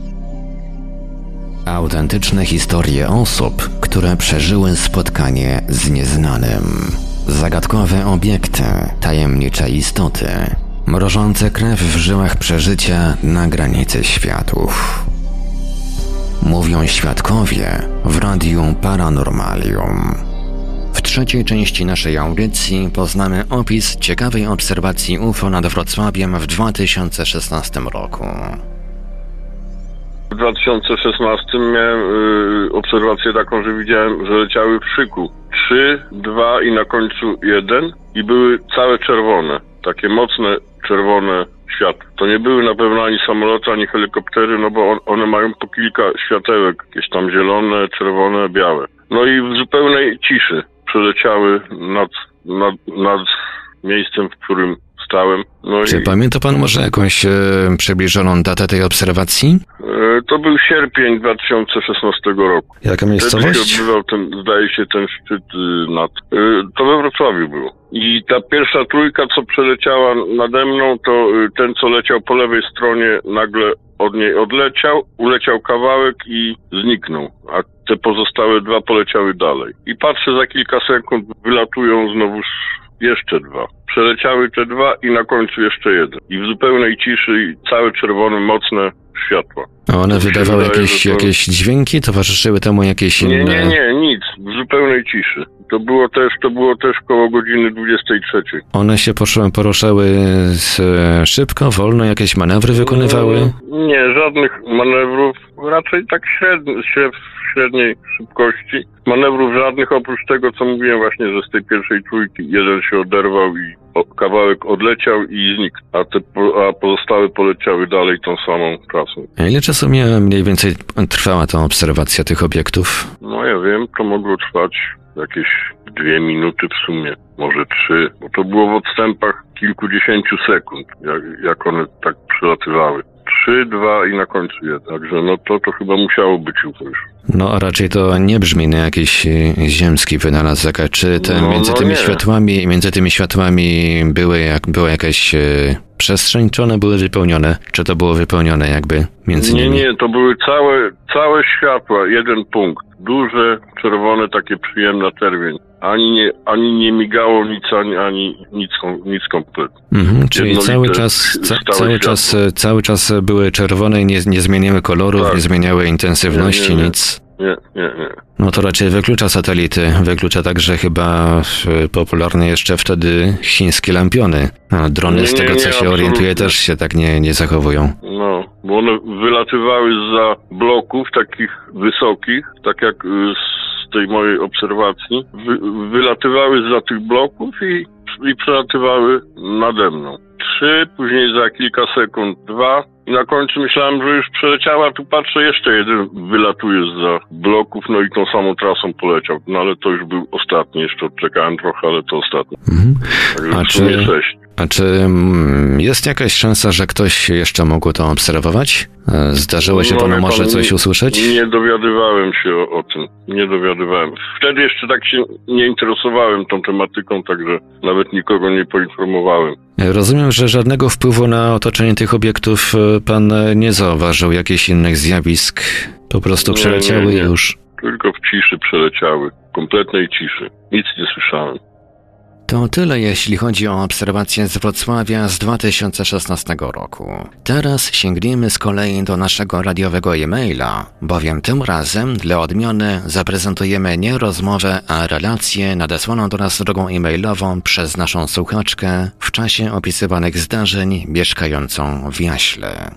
Speaker 1: Autentyczne historie osób, które przeżyły spotkanie z nieznanym. Zagadkowe obiekty, tajemnicze istoty, mrożące krew w żyłach przeżycia na granicy światów. Mówią świadkowie w Radiu Paranormalium. W trzeciej części naszej audycji poznamy opis ciekawej obserwacji UFO nad Wrocławiem w 2016 roku.
Speaker 5: W 2016 miałem y, obserwację taką, że widziałem, że leciały w szyku. Trzy, dwa i na końcu jeden i były całe czerwone. Takie mocne czerwone światła. To nie były na pewno ani samoloty, ani helikoptery, no bo on, one mają po kilka światełek, jakieś tam zielone, czerwone, białe. No i w zupełnej ciszy przeleciały nad, nad, nad miejscem, w którym stałem. No
Speaker 1: Czy
Speaker 5: i,
Speaker 1: pamięta pan może jakąś e, przybliżoną datę tej obserwacji?
Speaker 5: E, to był sierpień 2016 roku.
Speaker 1: Jaka
Speaker 5: Wtedy
Speaker 1: miejscowość?
Speaker 5: się odbywał ten, zdaje się, ten szczyt y, nad... Y, to we Wrocławiu było. I ta pierwsza trójka, co przeleciała nade mną, to y, ten, co leciał po lewej stronie, nagle od niej odleciał, uleciał kawałek i zniknął. A te pozostałe dwa poleciały dalej. I patrzę, za kilka sekund wylatują znowuż jeszcze dwa. Przeleciały te dwa i na końcu jeszcze jeden. I w zupełnej ciszy całe czerwone, mocne światła.
Speaker 1: A one
Speaker 5: Mi się
Speaker 1: wydawały
Speaker 5: wydaje,
Speaker 1: jakieś,
Speaker 5: to-
Speaker 1: jakieś dźwięki, towarzyszyły temu jakieś
Speaker 5: Nie,
Speaker 1: inne...
Speaker 5: nie, nie, nic. W zupełnej ciszy. To było też, to było też koło godziny 23.
Speaker 1: One się poszły, poruszały z, e, szybko, wolno, jakieś manewry wykonywały?
Speaker 5: No, nie, żadnych manewrów, raczej tak średni, śred, średniej szybkości. Manewrów żadnych, oprócz tego, co mówiłem właśnie, że z tej pierwszej trójki jeden się oderwał i kawałek odleciał i znikł, a, te, a pozostałe poleciały dalej tą samą trasą.
Speaker 1: A Ile czasu miała mniej więcej trwała ta obserwacja tych obiektów?
Speaker 5: No ja wiem, to mogło trwać jakieś dwie minuty w sumie, może trzy, bo to było w odstępach kilkudziesięciu sekund, jak, jak one tak przelatywały. Trzy, dwa i na końcu jeden. Także no to, to chyba musiało być UFO już.
Speaker 1: No a raczej to nie brzmi na jakiś e, ziemski wynalazek, czy te,
Speaker 5: No,
Speaker 1: między
Speaker 5: no
Speaker 1: tymi światłami, między tymi światłami były jak, była jakaś e, przestrzeń, czy one były wypełnione? Czy to było wypełnione jakby między
Speaker 5: Nie,
Speaker 1: nimi?
Speaker 5: nie, to były całe, całe światła, jeden punkt. Duże, czerwone, takie przyjemna czerwień. Ani nie, ani nie migało nic, ani, ani nic, nic kompletnie.
Speaker 1: Mhm, czyli cały czas, ca, cały,
Speaker 5: światło.
Speaker 1: czas, cały czas były czerwone i nie, nie zmieniały kolorów,
Speaker 5: Tak.
Speaker 1: nie zmieniały intensywności,
Speaker 5: Nie, nie, nie.
Speaker 1: nic.
Speaker 5: Nie, nie, nie.
Speaker 1: No to raczej wyklucza satelity, wyklucza także chyba e, popularne jeszcze wtedy chińskie lampiony. A drony z
Speaker 5: Nie,
Speaker 1: tego
Speaker 5: nie,
Speaker 1: co się
Speaker 5: absolutnie.
Speaker 1: też się tak nie, nie zachowują.
Speaker 5: No, bo one wylatywały za bloków takich wysokich, tak jak y, z tej mojej obserwacji. Wy, wylatywały za tych bloków i, i przelatywały nade mną. Trzy, później za kilka sekund dwa i na końcu myślałem, że już przeleciała, tu patrzę, jeszcze jeden wylatuje za bloków, no i tą samą trasą poleciał. No ale to już był ostatni, jeszcze odczekałem trochę, ale to ostatni.
Speaker 1: Mhm.
Speaker 5: Także
Speaker 1: A
Speaker 5: w sumie
Speaker 1: czy-
Speaker 5: sześć.
Speaker 1: Czy mm, jest jakaś szansa, że ktoś jeszcze mógł to obserwować? E, Zdarzyło się
Speaker 5: No,
Speaker 1: panu może
Speaker 5: pan,
Speaker 1: coś
Speaker 5: nie-
Speaker 1: usłyszeć?
Speaker 5: Nie dowiadywałem się o, o tym. Nie dowiadywałem. Wtedy jeszcze tak się nie interesowałem tą tematyką, także nawet nikogo nie poinformowałem.
Speaker 1: Rozumiem, że żadnego wpływu na otoczenie tych obiektów e, pan e, nie zauważył, jakichś innych zjawisk. Po prostu
Speaker 5: Nie,
Speaker 1: przeleciały
Speaker 5: nie,
Speaker 1: i
Speaker 5: nie.
Speaker 1: już.
Speaker 5: Tylko w ciszy przeleciały. Kompletnej ciszy. Nic nie słyszałem.
Speaker 1: To tyle, jeśli chodzi o obserwacje z Wrocławia z 2016 roku. Teraz sięgniemy z kolei do naszego radiowego e-maila, bowiem tym razem dla odmiany zaprezentujemy nie rozmowę, a relację nadesłaną do nas drogą e-mailową przez naszą słuchaczkę w czasie opisywanych zdarzeń mieszkającą w Jaśle.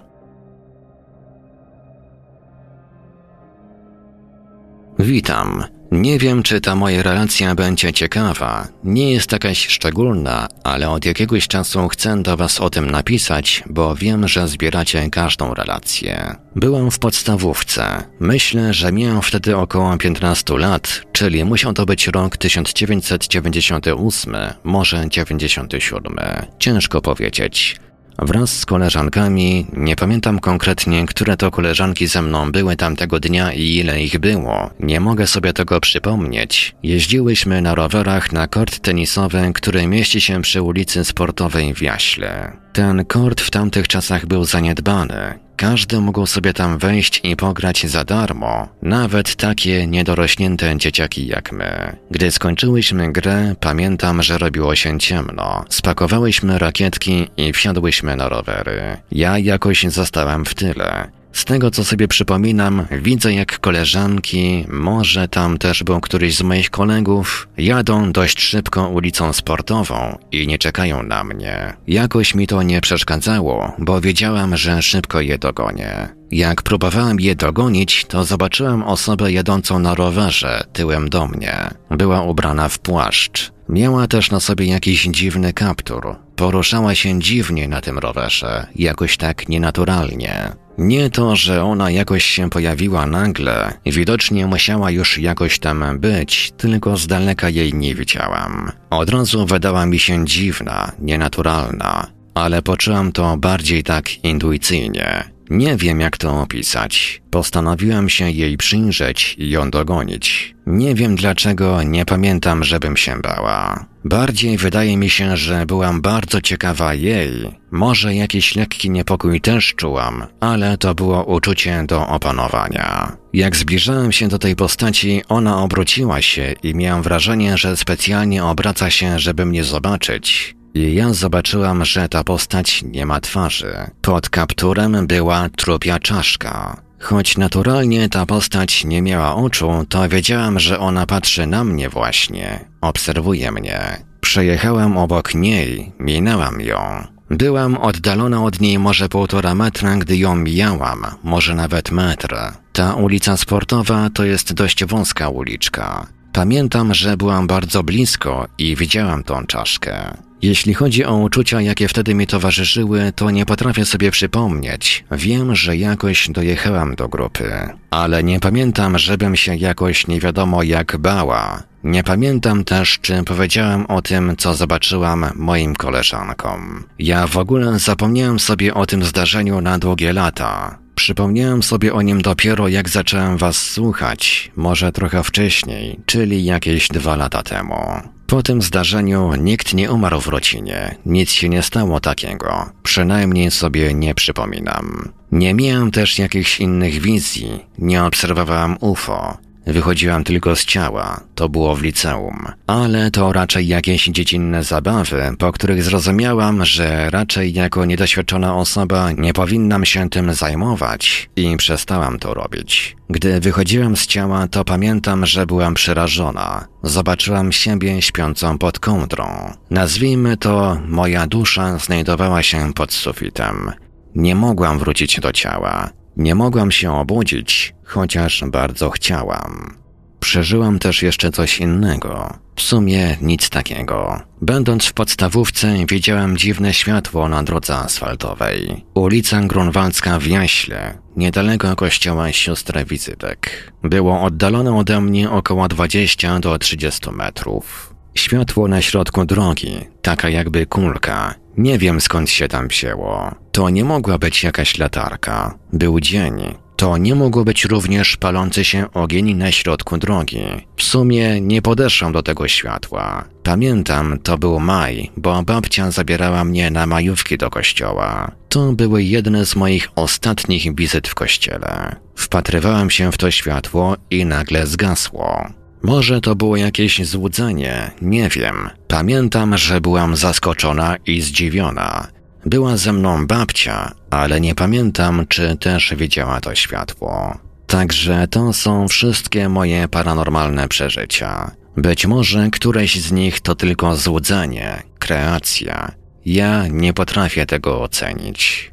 Speaker 1: Witam. Nie wiem, czy ta moja relacja będzie ciekawa. Nie jest jakaś szczególna, ale od jakiegoś czasu chcę do Was o tym napisać, bo wiem, że zbieracie każdą relację. Byłem w podstawówce. Myślę, że miałem wtedy około 15 lat, czyli musiał to być rok 1998, może 97. Ciężko powiedzieć. Wraz z koleżankami, nie pamiętam konkretnie, które to koleżanki ze mną były tamtego dnia i ile ich było, nie mogę sobie tego przypomnieć. Jeździłyśmy na rowerach na kort tenisowy, który mieści się przy ulicy Sportowej w Jaśle. Ten kort w tamtych czasach był zaniedbany. Każdy mógł sobie tam wejść i pograć za darmo, nawet takie niedorośnięte dzieciaki jak my. Gdy skończyłyśmy grę, pamiętam, że robiło się ciemno. Spakowałyśmy rakietki i wsiadłyśmy na rowery. Ja jakoś zostałam w tyle. Z tego co sobie przypominam, widzę jak koleżanki, może tam też był któryś z moich kolegów, jadą dość szybko ulicą sportową i nie czekają na mnie. Jakoś mi to nie przeszkadzało, bo wiedziałam, że szybko je dogonię. Jak próbowałem je dogonić, to zobaczyłem osobę jadącą na rowerze tyłem do mnie. Była ubrana w płaszcz. Miała też na sobie jakiś dziwny kaptur. Poruszała się dziwnie na tym rowerze, jakoś tak nienaturalnie. Nie to, że ona jakoś się pojawiła nagle, widocznie musiała już jakoś tam być, tylko z daleka jej nie widziałam. Od razu wydała mi się dziwna, nienaturalna, ale poczułam to bardziej tak intuicyjnie. Nie wiem jak to opisać. Postanowiłem się jej przyjrzeć i ją dogonić. Nie wiem dlaczego, nie pamiętam, żebym się bała. Bardziej wydaje mi się, że byłam bardzo ciekawa jej. Może jakiś lekki niepokój też czułam, ale to było uczucie do opanowania. Jak zbliżałem się do tej postaci, ona obróciła się i miałem wrażenie, że specjalnie obraca się, żeby mnie zobaczyć. I ja zobaczyłam, że ta postać nie ma twarzy. Pod kapturem była trupia czaszka. Choć naturalnie ta postać nie miała oczu, to wiedziałam, że ona patrzy na mnie właśnie, obserwuje mnie. Przejechałam obok niej, minęłam ją. Byłam oddalona od niej może półtora metra, gdy ją mijałam, może nawet metr. Ta ulica sportowa to jest dość wąska uliczka. Pamiętam, że byłam bardzo blisko i widziałam tą czaszkę. Jeśli chodzi o uczucia, jakie wtedy mi towarzyszyły, to nie potrafię sobie przypomnieć. Wiem, że jakoś dojechałam do grupy, ale nie pamiętam, żebym się jakoś nie wiadomo jak bała. Nie pamiętam też, czy powiedziałam o tym, co zobaczyłam moim koleżankom. Ja w ogóle zapomniałem sobie o tym zdarzeniu na długie lata. Przypomniałem sobie o nim dopiero jak zacząłem was słuchać, może trochę wcześniej, czyli jakieś dwa lata temu. Po tym zdarzeniu nikt nie umarł w rodzinie, nic się nie stało takiego, przynajmniej sobie nie przypominam. Nie miałem też jakichś innych wizji, nie obserwowałem UFO, Wychodziłam tylko z ciała, to było w liceum, ale to raczej jakieś dziecinne zabawy, po których zrozumiałam, że raczej jako niedoświadczona osoba nie powinnam się tym zajmować i przestałam to robić. Gdy wychodziłam z ciała, to pamiętam, że byłam przerażona. Zobaczyłam siebie śpiącą pod kołdrą. Nazwijmy to, moja dusza znajdowała się pod sufitem. Nie mogłam wrócić do ciała. Nie mogłam się obudzić, chociaż bardzo chciałam. Przeżyłam też jeszcze coś innego. W sumie nic takiego. Będąc w podstawówce, widziałem dziwne światło na drodze asfaltowej. Ulica Grunwaldzka w Jaśle, niedaleko kościoła siostry wizytek. Było oddalone ode mnie około 20 do 30 metrów. Światło na środku drogi, taka jakby kulka. Nie wiem skąd się tam wzięło. To nie mogła być jakaś latarka. Był dzień. To nie mogło być również palący się ogień na środku drogi. W sumie nie podeszłam do tego światła. Pamiętam, to był maj, bo babcia zabierała mnie na majówki do kościoła. To były jedne z moich ostatnich wizyt w kościele. Wpatrywałem się w to światło i nagle zgasło. Może to było jakieś złudzenie, nie wiem. Pamiętam, że byłam zaskoczona i zdziwiona. Była ze mną babcia, ale nie pamiętam, czy też widziała to światło. Także to są wszystkie moje paranormalne przeżycia. Być może któreś z nich to tylko złudzenie, kreacja. Ja nie potrafię tego ocenić.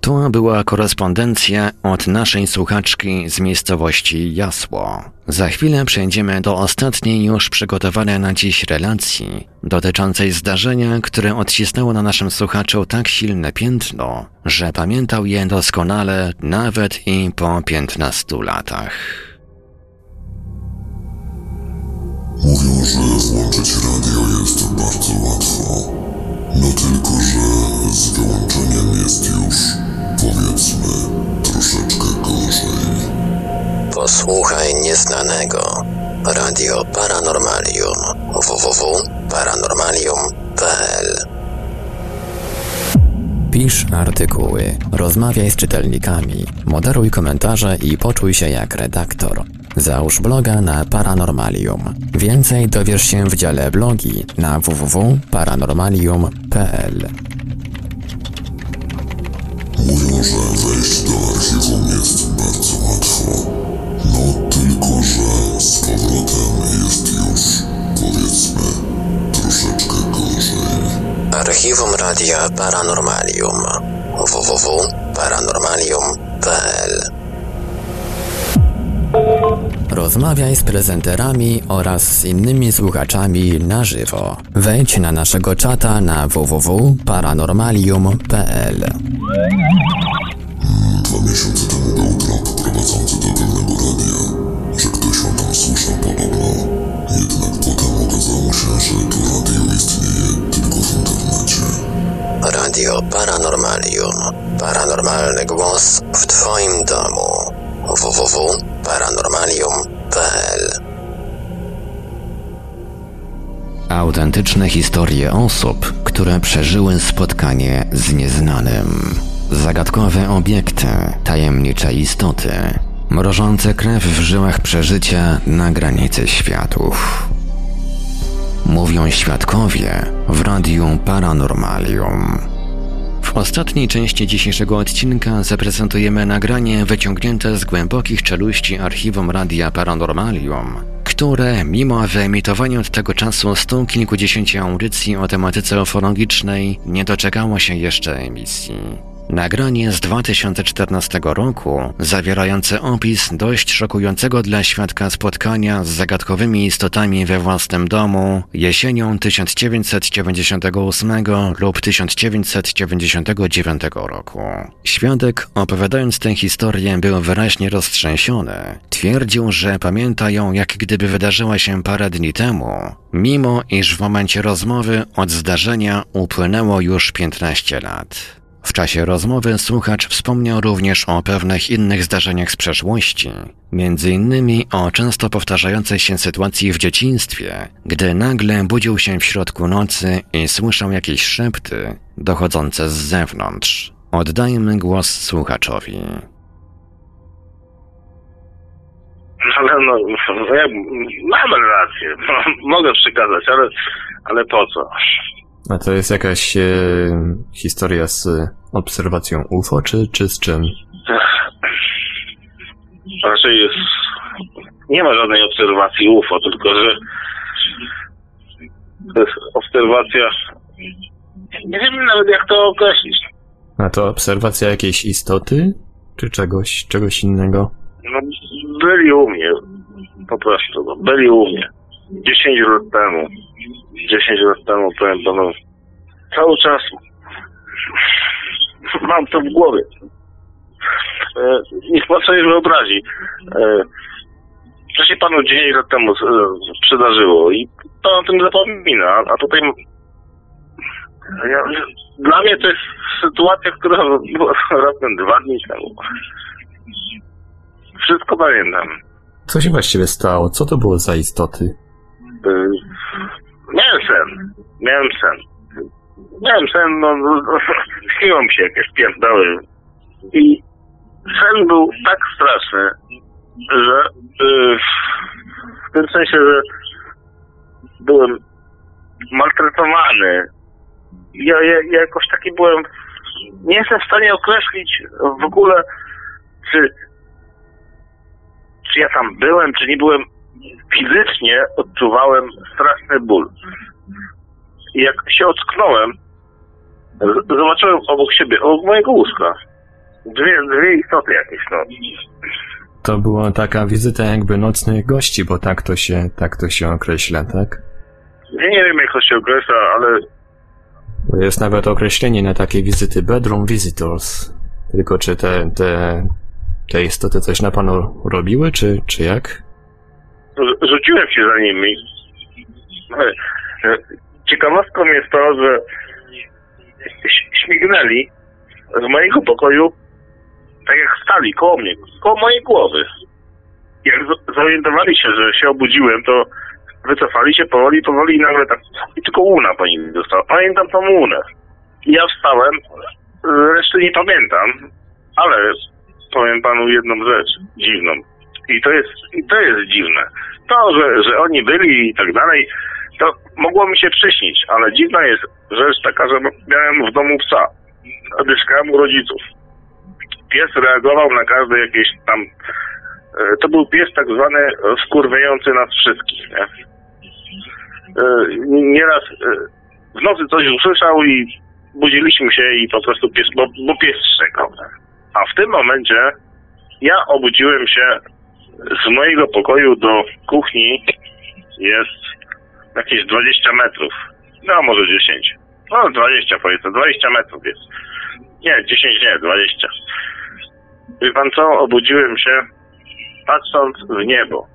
Speaker 1: To była korespondencja od naszej słuchaczki z miejscowości Jasło. Za chwilę przejdziemy do ostatniej już przygotowanej na dziś relacji dotyczącej zdarzenia, które odcisnęło na naszym słuchaczu tak silne piętno, że pamiętał je doskonale nawet i po 15 latach.
Speaker 6: Mówią, że włączyć radio jest bardzo łatwo. No tylko, że z wyłączeniem jest już powiedzmy, troszeczkę gorzej.
Speaker 7: Posłuchaj nieznanego. Radio Paranormalium www.paranormalium.pl
Speaker 8: Pisz artykuły, rozmawiaj z czytelnikami, moderuj komentarze i poczuj się jak redaktor. Załóż bloga na Paranormalium. Więcej dowiesz się w dziale blogi na www.paranormalium.pl.
Speaker 6: z powrotem jest już, powiedzmy, troszeczkę gorzej.
Speaker 7: Archiwum Radia Paranormalium www.paranormalium.pl
Speaker 8: Rozmawiaj z prezenterami oraz z innymi słuchaczami na żywo. Wejdź na naszego czata na www.paranormalium.pl.
Speaker 6: Dwa miesiące temu był trop prowadzący do pewnego radia, że to radio istnieje tylko w internecie.
Speaker 7: Radio Paranormalium. Paranormalny głos w Twoim domu. www.paranormalium.pl
Speaker 1: Autentyczne historie osób, które przeżyły spotkanie z nieznanym. Zagadkowe obiekty, tajemnicze istoty, mrożące krew w żyłach przeżycia na granicy światów. Mówią świadkowie w Radiu Paranormalium. W ostatniej części dzisiejszego odcinka zaprezentujemy nagranie wyciągnięte z głębokich czeluści archiwum Radia Paranormalium, które, mimo wyemitowania od tego czasu stu kilkudziesięciu audycji o tematyce ufologicznej, nie doczekało się jeszcze emisji. Nagranie z 2014 roku, zawierające opis dość szokującego dla świadka spotkania z zagadkowymi istotami we własnym domu jesienią 1998 lub 1999 roku. Świadek, opowiadając tę historię, był wyraźnie roztrzęsiony. Twierdził, że pamięta ją jak gdyby wydarzyła się parę dni temu, mimo iż w momencie rozmowy od zdarzenia upłynęło już 15 lat. W czasie rozmowy słuchacz wspomniał również o pewnych innych zdarzeniach z przeszłości, między innymi o często powtarzającej się sytuacji w dzieciństwie, gdy nagle budził się w środku nocy i słyszał jakieś szepty dochodzące z zewnątrz. Oddajmy głos słuchaczowi.
Speaker 9: Ale no, no ja mam rację, mogę przekazać, ale, ale po co?
Speaker 3: A to jest jakaś e, historia z obserwacją UFO, czy, czy z czym?
Speaker 9: Raczej jest... Nie ma żadnej obserwacji UFO, tylko że to jest obserwacja... Nie wiem nawet jak to określić.
Speaker 3: A to obserwacja jakiejś istoty? Czy czegoś, czegoś innego?
Speaker 9: No, byli u mnie. Po prostu, no, byli u mnie. 10 lat temu. 10 lat temu, powiem panu, cały czas mam to w głowie. E, niech pan sobie wyobrazi. E, co się panu 10 lat temu e, przydarzyło i pan o tym zapomina, a tutaj ja, dla mnie to jest sytuacja, która była raptem dwa dni temu. Wszystko pamiętam.
Speaker 3: Co się właściwie stało? Co to było za istoty?
Speaker 9: Miałem sen. Miałem sen. Miałem sen, no, no, no śniło mi się jakieś pierdoły. I sen był tak straszny, że y, w tym sensie, że byłem maltretowany. Ja, ja, ja jakoś taki byłem, nie jestem w stanie określić w ogóle, czy, czy ja tam byłem, czy nie byłem fizycznie odczuwałem straszny ból. I jak się ocknąłem, zobaczyłem obok siebie, obok mojego łóżka, dwie, dwie istoty jakieś, no.
Speaker 3: To była taka wizyta jakby nocnych gości, bo tak to się, tak to się określa, tak?
Speaker 9: Ja nie wiem, jak to się określa, ale
Speaker 3: Jest nawet określenie na takie wizyty bedroom visitors. Tylko czy te, te, te istoty coś na panu robiły, czy, czy jak?
Speaker 9: Rzu- rzuciłem się za nimi. Ciekawostką jest to, że śmignęli z mojego pokoju tak jak stali koło mnie, koło mojej głowy. Jak zorientowali się, że się obudziłem, to wycofali się powoli, powoli i nagle tak i tylko łuna po nim została. Pamiętam tą łunę. Ja wstałem, reszty nie pamiętam, ale powiem panu jedną rzecz dziwną. I to jest, i to jest dziwne. To, że, że oni byli i tak dalej, to mogło mi się przyśnić, ale dziwna jest rzecz taka, że miałem w domu psa. Mieszkałem u rodziców. Pies reagował na każde jakieś tam... e, To był pies tak zwany skurwiający nas wszystkich, nie? E, Nieraz e, w nocy coś usłyszał i budziliśmy się i po prostu pies, bo, bo pies nie? A w tym momencie ja obudziłem się z mojego pokoju do kuchni jest jakieś 20 metrów. No może 10. No 20 powiedzmy, 20 metrów jest. Nie, 10 nie, 20. Wie pan co? Obudziłem się patrząc w niebo.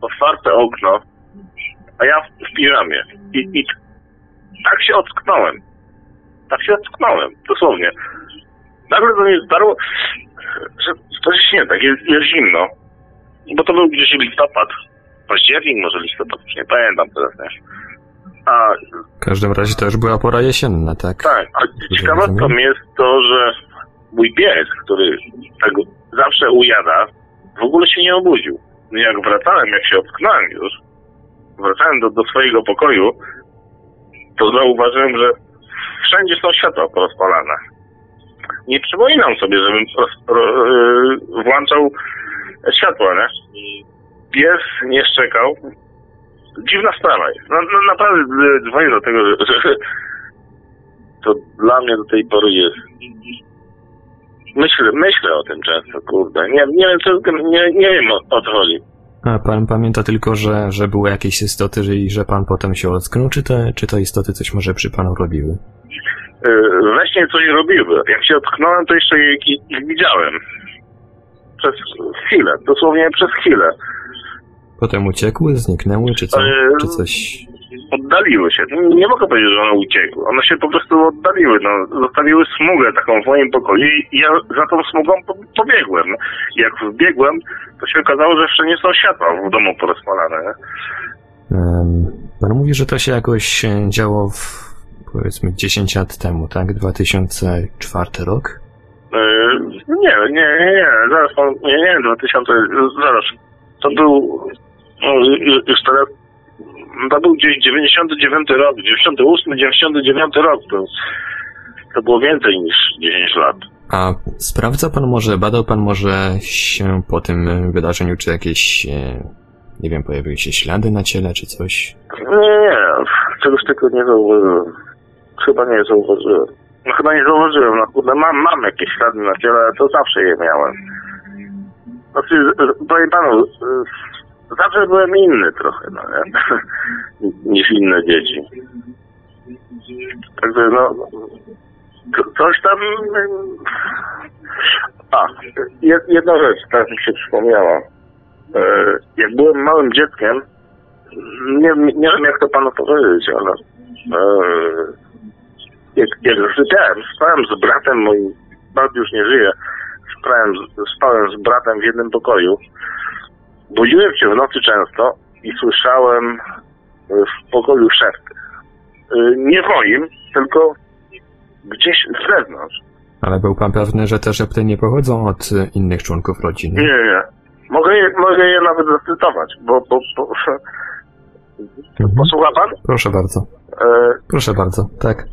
Speaker 9: Otwarte okno, a ja w, w piżamie. I, I tak się ocknąłem. Tak się ocknąłem, dosłownie. Nagle do mnie zdarło, że to się nie tak, jest, jest zimno. Bo to był gdzieś listopad. Październik, może listopad, już nie pamiętam teraz, nie? A
Speaker 3: W każdym razie to już była pora jesienna, tak?
Speaker 9: tak, a ciekawostką jest to, że mój pies, który tego zawsze ujada, w ogóle się nie obudził. No Jak wracałem, jak się ocknąłem już, wracałem do, do swojego pokoju, to zauważyłem, że wszędzie są światła porozpalane. Nie przypominam sobie, żebym roz, ro, yy, włączał światła, nie? Pies nie szczekał. Dziwna sprawa jest. No, no naprawdę dzwonię do tego, że, że to dla mnie do tej pory jest. Myślę, myślę o tym często, kurde. Nie, nie wiem, co, nie, nie wiem o, o co chodzi.
Speaker 3: A pan pamięta tylko, że, że były jakieś istoty i że pan potem się ocknął, czy te, czy te istoty coś może przy panu robiły?
Speaker 9: Yy, we śnie coś robiły. Jak się ocknąłem, to jeszcze ich, ich widziałem. Przez chwilę, dosłownie przez chwilę.
Speaker 3: Potem uciekły, zniknęły, czy co? Czy coś...
Speaker 9: Oddaliły się. Nie mogę powiedzieć, że one uciekły. One się po prostu oddaliły. No, zostawiły smugę taką w moim pokoju i ja za tą smugą po, pobiegłem. Jak wbiegłem, to się okazało, że jeszcze nie są światła w domu porozpalane.
Speaker 3: Um, pan mówi, że to się jakoś e, działo w, powiedzmy 10 lat temu, tak? 2004 rok?
Speaker 9: Yy, nie, nie, nie, nie, zaraz pan, nie, nie, 2000, zaraz, to był, no, ju- już teraz, to był gdzieś 99 rok, 98, 99 rok, to, to było więcej niż 10 lat.
Speaker 3: A sprawdza pan może, badał pan może się po tym e, wydarzeniu, czy jakieś, e, nie wiem, pojawiły się ślady na ciele, czy coś?
Speaker 9: Nie, nie, czegoś tego nie zauważyłem. Chyba nie zauważyłem. No chyba nie zauważyłem, no kurde, mam, mam jakieś ślady na ciele, to zawsze je miałem. Znaczy, powiem panu, zawsze byłem inny trochę, no nie? Niż inne dzieci. Także no, co- coś tam... A, jed- jedna rzecz, teraz mi się przypomniała. E, Jak byłem małym dzieckiem, nie, nie wiem jak to panu powiedzieć, ale e, jak, jak sypiałem, spałem z bratem moim, brat już nie żyje, spałem, z- spałem z bratem w jednym pokoju. Budziłem się w nocy często i słyszałem e, w pokoju szepty. E, Nie w moim, tylko gdzieś z zewnątrz.
Speaker 3: Ale był pan pewny, że te szepty nie pochodzą od innych członków rodziny?
Speaker 9: Nie, nie. Mogę je, mogę je nawet zacytować, bo, bo, bo posłucha pan?
Speaker 3: Proszę bardzo.
Speaker 9: E,
Speaker 3: Proszę bardzo, tak.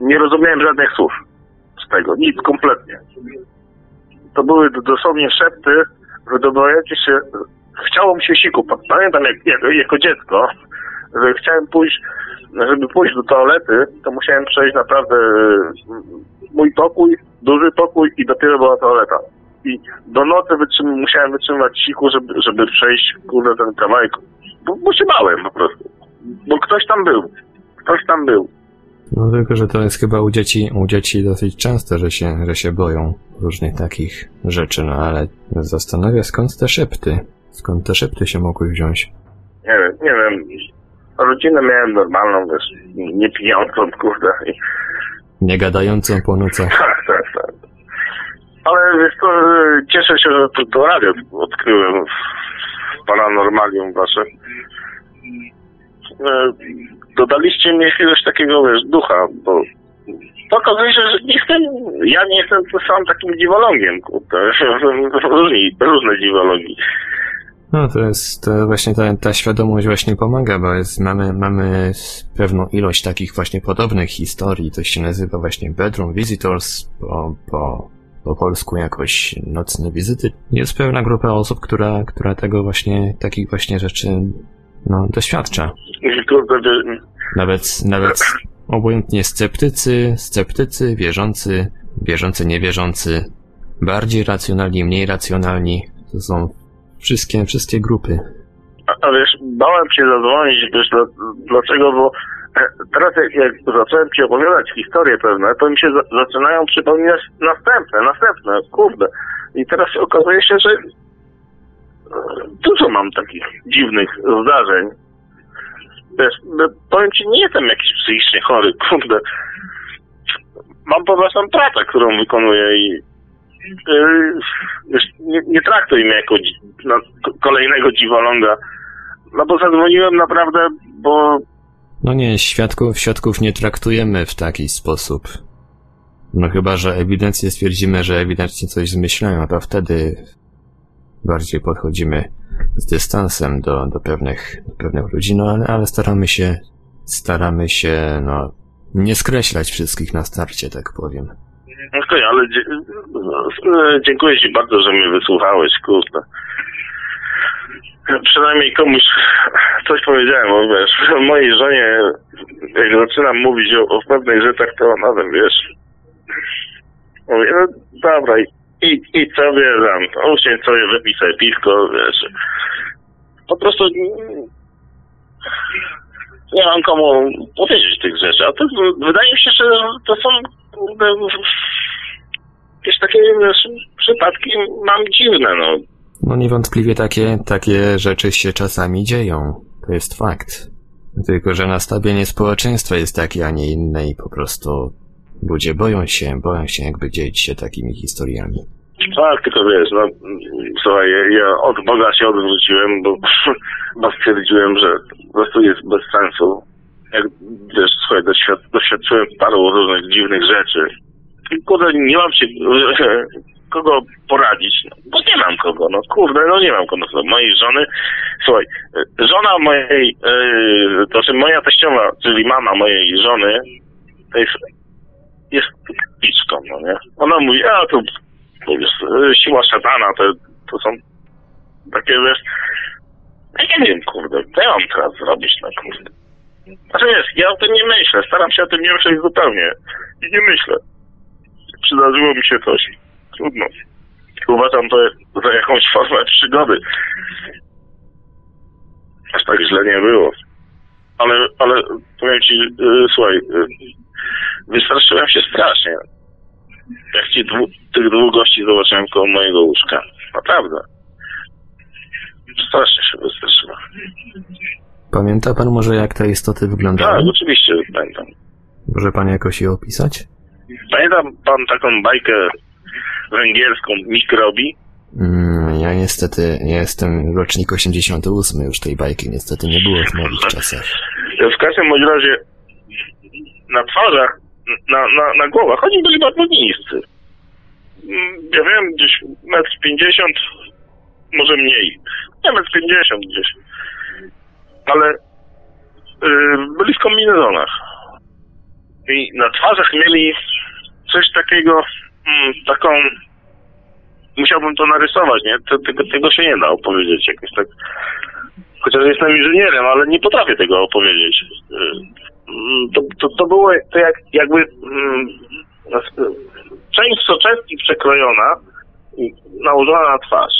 Speaker 9: Nie rozumiałem żadnych słów z tego, nic kompletnie. To były dosłownie szepty wydobywające się, chciało mi się siku. Pamiętam jak, jak, jako dziecko, że chciałem pójść, żeby pójść do toalety, to musiałem przejść naprawdę mm, mój pokój, duży pokój i dopiero była toaleta. I do nocy wytrzym, musiałem wytrzymać siku, żeby, żeby przejść kurde ten kawałek, bo, bo się bałem po prostu. Bo ktoś tam był. Ktoś tam był.
Speaker 3: No tylko, że to jest chyba u dzieci, u dzieci dosyć częste, że się, że się boją różnych takich rzeczy, no ale zastanawia skąd te szepty. Skąd te szepty się mogły wziąć?
Speaker 9: Nie wiem, nie wiem. Rodzinę miałem normalną, wiesz, nie pijącą, kurde. I,
Speaker 3: Nie gadającą po nocach.
Speaker 9: tak, tak, tak. Ale wiesz co, cieszę się, że to, to radio odkryłem paranormalium wasze. e, dodaliście mi jakiegoś takiego, wiesz, ducha, bo okazuje się, że nie jestem, ja nie jestem sam takim dziwolągiem, kurde. Różni, różne dziwolągi.
Speaker 3: No to jest to właśnie ta, ta świadomość właśnie pomaga, bo jest, mamy, mamy pewną ilość takich właśnie podobnych historii, to się nazywa właśnie Bedroom Visitors, po, po, po polsku jakoś nocne wizyty. Jest pewna grupa osób, która, która tego właśnie, takich właśnie rzeczy no, doświadcza. Nawet, nawet obojętnie sceptycy, sceptycy, wierzący, wierzący, niewierzący, bardziej racjonalni, mniej racjonalni, to są wszystkie, wszystkie grupy.
Speaker 9: A, a wiesz, bałem się zadzwonić, wiesz, dla, dlaczego, bo teraz jak, jak zacząłem ci opowiadać historie pewne, to mi się za, zaczynają przypominać następne, następne, kurde. I teraz okazuje się, że e, dużo mam takich dziwnych zdarzeń. Wiesz, no, powiem ci, nie jestem jakiś psychicznie chory, kurde. Mam po prostu pracę, którą wykonuję i yy, wiesz, nie, nie traktuj mnie jako dzi- kolejnego dziwoląga. No bo zadzwoniłem naprawdę, bo
Speaker 3: No nie, świadków, świadków nie traktujemy w taki sposób. No chyba, że ewidentnie stwierdzimy, że ewidentnie coś zmyślają, to wtedy bardziej podchodzimy z dystansem do, do pewnych, do pewnych ludzi, no ale, ale staramy się, staramy się, no, nie skreślać wszystkich na starcie, tak powiem.
Speaker 9: Okej, ale dzie- e, dziękuję Ci bardzo, że mnie wysłuchałeś, kurde. Przynajmniej komuś coś powiedziałem, bo wiesz, mojej żonie, jak zaczynam mówić o, o pewnych rzeczach, to ona wiesz, mówi, no dobra, i, i, sobie tam, usiądź sobie, wypij sobie piwko, wiesz. Po prostu nie mam komu powiedzieć tych rzeczy, a to wydaje mi się, że to są jakieś takie wiesz, przypadki mam dziwne, no.
Speaker 3: No niewątpliwie takie, takie rzeczy się czasami dzieją. To jest fakt. Tylko, że nastawienie społeczeństwa jest takie, a nie inne i po prostu ludzie boją się, boją się jakby dzielić się takimi historiami.
Speaker 9: Tak, tylko wiesz, no słuchaj, ja, od Boga się odwróciłem, bo, bo stwierdziłem, że po prostu jest bez sensu. Jak wiesz, słuchaj, doświad, doświadczyłem paru różnych dziwnych rzeczy. I kurde, nie mam się kogo poradzić, no, bo nie mam kogo, no kurde, no nie mam kogo. No, mojej żony, słuchaj, żona mojej, yy, to znaczy moja teściowa, czyli mama mojej żony, to jest, jest piczką, no nie? Ona mówi, a to to jest e, siła szatana, to, to są takie, wiesz, ja nie wiem, kurde, co ja mam teraz zrobić, no kurde. Znaczy wiesz, ja o tym nie myślę, staram się o tym nie myśleć zupełnie i nie myślę. Przydarzyło mi się coś, trudno. Uważam to za jakąś formę przygody. Aż tak źle nie było. Ale, ale powiem ci, yy, słuchaj, yy, wystraszyłem się strasznie. Jak ci dwu, tych dwóch gości zobaczyłem koło mojego łóżka. Naprawdę. Strasznie się wystraszyłem.
Speaker 3: Pamięta pan może jak te istoty
Speaker 9: Tak,
Speaker 3: wyglądały?
Speaker 9: oczywiście pamiętam.
Speaker 3: Może pan jakoś je opisać?
Speaker 9: Pamiętam pan taką bajkę węgierską Mikrobi?
Speaker 3: Mm, ja niestety, ja jestem rocznik 88, już tej bajki niestety nie było w moich czasach.
Speaker 9: W każdym bądź razie na twarzach, na, na, na głowach, oni byli bardzo niscy. Mm, Ja wiem, gdzieś metr pięćdziesiąt, może mniej. Nie, metr pięćdziesiąt gdzieś. Ale yy, byli w kombinezonach. I na twarzach mieli coś takiego, mm, taką... Musiałbym to narysować, nie? To, tego, tego się nie da opowiedzieć jakoś tak. Chociaż jestem inżynierem, ale nie potrafię tego opowiedzieć. Yy, mm, To, to, to było to jak, jakby mm, część soczewki przekrojona i nałożona na twarz.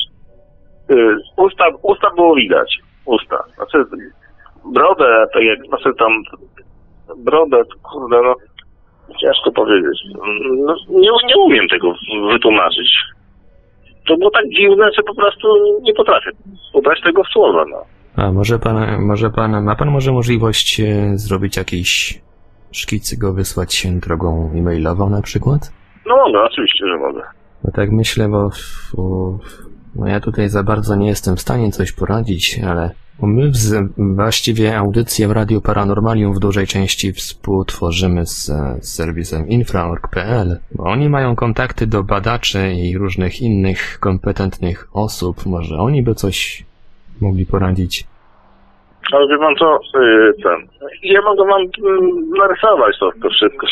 Speaker 9: Usta, usta było widać. Usta. Znaczy brodę, tak jak znaczy tam brodę, kurde no ciężko powiedzieć. No, nie, nie umiem tego wytłumaczyć. To było tak dziwne, że po prostu nie potrafię ubrać tego w słowa, no.
Speaker 3: A może pan, może pan, ma pan może możliwość e, zrobić jakiś szkic go wysłać drogą e-mailową na przykład?
Speaker 9: No mogę, oczywiście, że mogę.
Speaker 3: No tak myślę, bo w, no ja tutaj za bardzo nie jestem w stanie coś poradzić, ale My w, właściwie audycję w Radiu Paranormalium w dużej części współtworzymy z, z serwisem infra.org.pl, oni mają kontakty do badaczy i różnych innych kompetentnych osób. Może oni by coś mogli poradzić.
Speaker 9: Ale wie pan co, yy, ten, ja mogę wam mm, narysować to, to wszystko,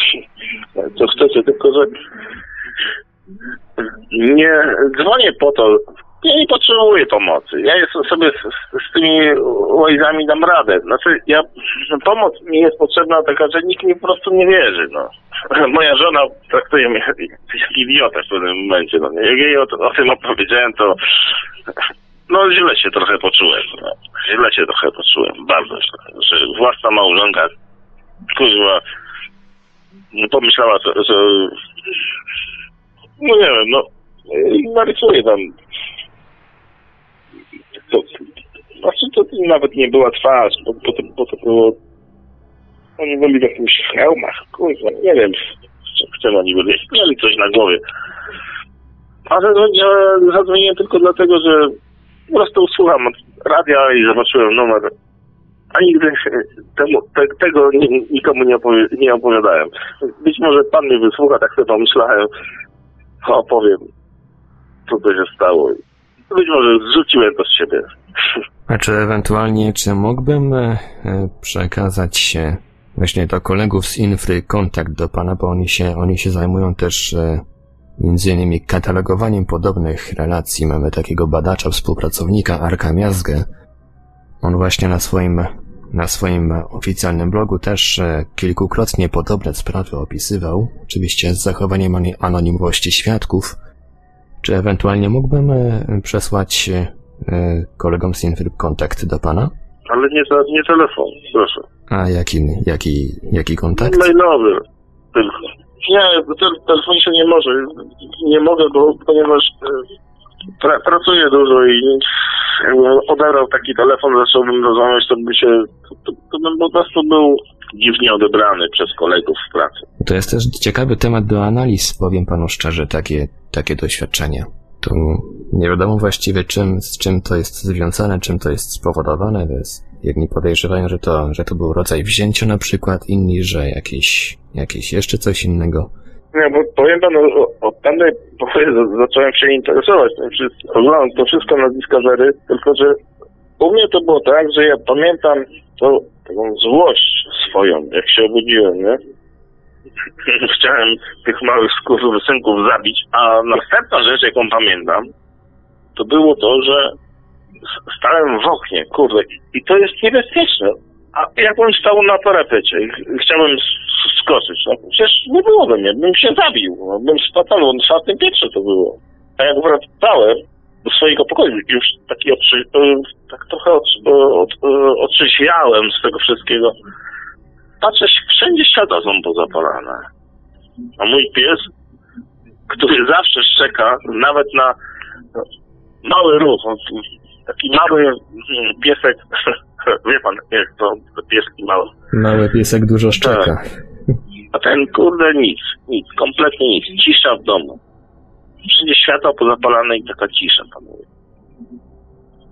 Speaker 9: co chcecie, tylko że nie dzwonię po to, ja nie potrzebuję pomocy. Ja sobie z, z tymi łajzami dam radę. Znaczy, ja, pomoc mi jest potrzebna taka, że nikt mi po prostu nie wierzy, no. Moja żona traktuje mnie jak idiota w pewnym momencie, no. Jak jej o, o tym opowiedziałem, to no źle się trochę poczułem, no. Źle się trochę poczułem, bardzo źle. Że własna małżonka, kurwa, no, pomyślała, że, że no nie wiem, no narysuję tam to, znaczy to nawet nie była twarz, bo, bo, to, bo to było oni byli w jakimś hełmach, kurwa, nie wiem w czym oni byli, mieli coś na głowie. A zadzwoniłem, zadzwoniłem tylko dlatego, że po prostu słucham radia i zobaczyłem numer. A nigdy temu, te, tego nikomu nie, opowi nie opowiadałem. Być może pan mnie wysłucha, tak sobie pomyślałem, opowiem, co to się stało. Być może zrzuciłem to z siebie.
Speaker 3: A czy ewentualnie, czy mógłbym e, przekazać się właśnie do kolegów z Infry kontakt do pana, bo oni się, oni się zajmują też e, między innymi katalogowaniem podobnych relacji. Mamy takiego badacza, współpracownika Arka Miazgę. On właśnie na swoim, na swoim oficjalnym blogu też e, kilkukrotnie podobne sprawy opisywał, oczywiście z zachowaniem anonimowości świadków. Czy ewentualnie mógłbym e, przesłać e, kolegom z Infryb kontakt do pana?
Speaker 9: Ale nie, nie telefon, proszę.
Speaker 3: A jaki, jaki, jaki kontakt?
Speaker 9: Mailowy tylko. Nie, te, telefonicznie nie może. Nie mogę, bo ponieważ e, pra, pracuję dużo i jakbym odebrał taki telefon, zacząłbym rozmawiać, to by się, to, to bym po prostu był dziwnie odebrany przez kolegów w pracy.
Speaker 3: To jest też ciekawy temat do analiz, powiem panu szczerze, takie, takie doświadczenia. Tu nie wiadomo właściwie czym, z czym to jest związane, czym to jest spowodowane. To jedni podejrzewają, że to, że to był rodzaj wzięcia na przykład, inni, że jakieś, jakieś jeszcze coś innego.
Speaker 9: Nie, bo powiem panu, od tamtej pory zacząłem się interesować tym wszystkim. Oglądam to wszystko na Discovery, tylko że u mnie to było tak, że ja pamiętam taką złość swoją, jak się obudziłem, nie? Chciałem tych małych skurwysynków zabić, a następna rzecz, jaką pamiętam, to było to, że stałem w oknie, kurde, i to jest niebezpieczne. A jakbym stał na parapecie i chciałbym skoczyć, no przecież nie było we mnie, bym się zabił, no, bym spadł, na czwartym piętrze to było. A jak wracałem do swojego pokoju, już taki otrzy, tak trochę otrzy, od, otrzeźwiałem z tego wszystkiego, patrzę, wszędzie światła są pozapalane. A mój pies, który zawsze szczeka, nawet na mały ruch, taki mały piesek, wie pan, jak to pieski małe.
Speaker 3: Mały piesek dużo szczeka. Tak.
Speaker 9: A ten kurde nic, nic, kompletnie nic. Cisza w domu. Wszędzie światła pozapalane i taka cisza panuje.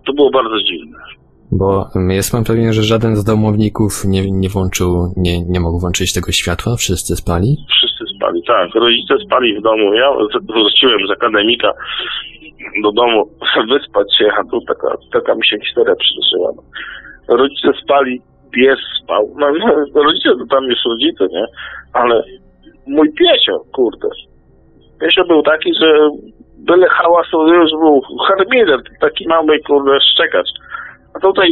Speaker 9: To było bardzo dziwne.
Speaker 3: Bo jest pan pewien, że żaden z domowników nie, nie włączył, nie, nie mógł włączyć tego światła? Wszyscy spali?
Speaker 9: Wszyscy spali, tak. Rodzice spali w domu. Ja wróciłem z akademika do domu wyspać się, a tu taka, taka mi się historia przydarzyła. Rodzice spali, pies spał. No, no, rodzice to tam jest rodzice, nie? Ale mój piesio, kurde. Piesio był taki, że byle hałasu już był harmider, taki mały, kurde, szczekacz. A tutaj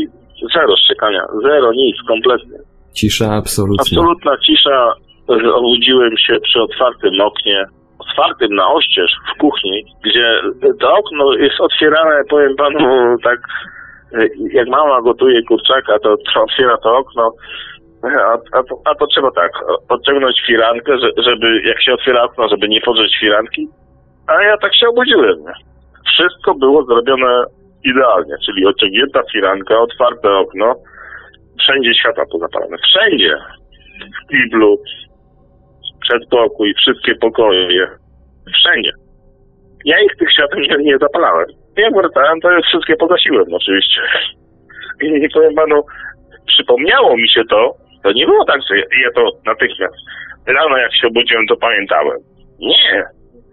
Speaker 9: zero szczekania, zero, nic, kompletnie.
Speaker 3: Cisza absolutna.
Speaker 9: Absolutna cisza. Obudziłem się przy otwartym oknie, otwartym na oścież w kuchni, gdzie to okno jest otwierane, powiem panu, tak jak mama gotuje kurczaka, to otwiera to okno, a, a, to, a to trzeba tak, odciągnąć firankę, żeby jak się otwiera okno, żeby nie podrzeć firanki. A ja tak się obudziłem. Wszystko było zrobione idealnie, czyli odciągnięta firanka, otwarte okno, wszędzie światła pozapalane, wszędzie. W kiblu, przedpokój, wszystkie pokoje, wszędzie. Ja ich tych świateł nie, nie zapalałem. Jak wracałem, to wszystkie pogasiłem oczywiście. I powiem panu, przypomniało mi się to, to nie było tak, że ja to natychmiast rano jak się obudziłem, to pamiętałem. Nie,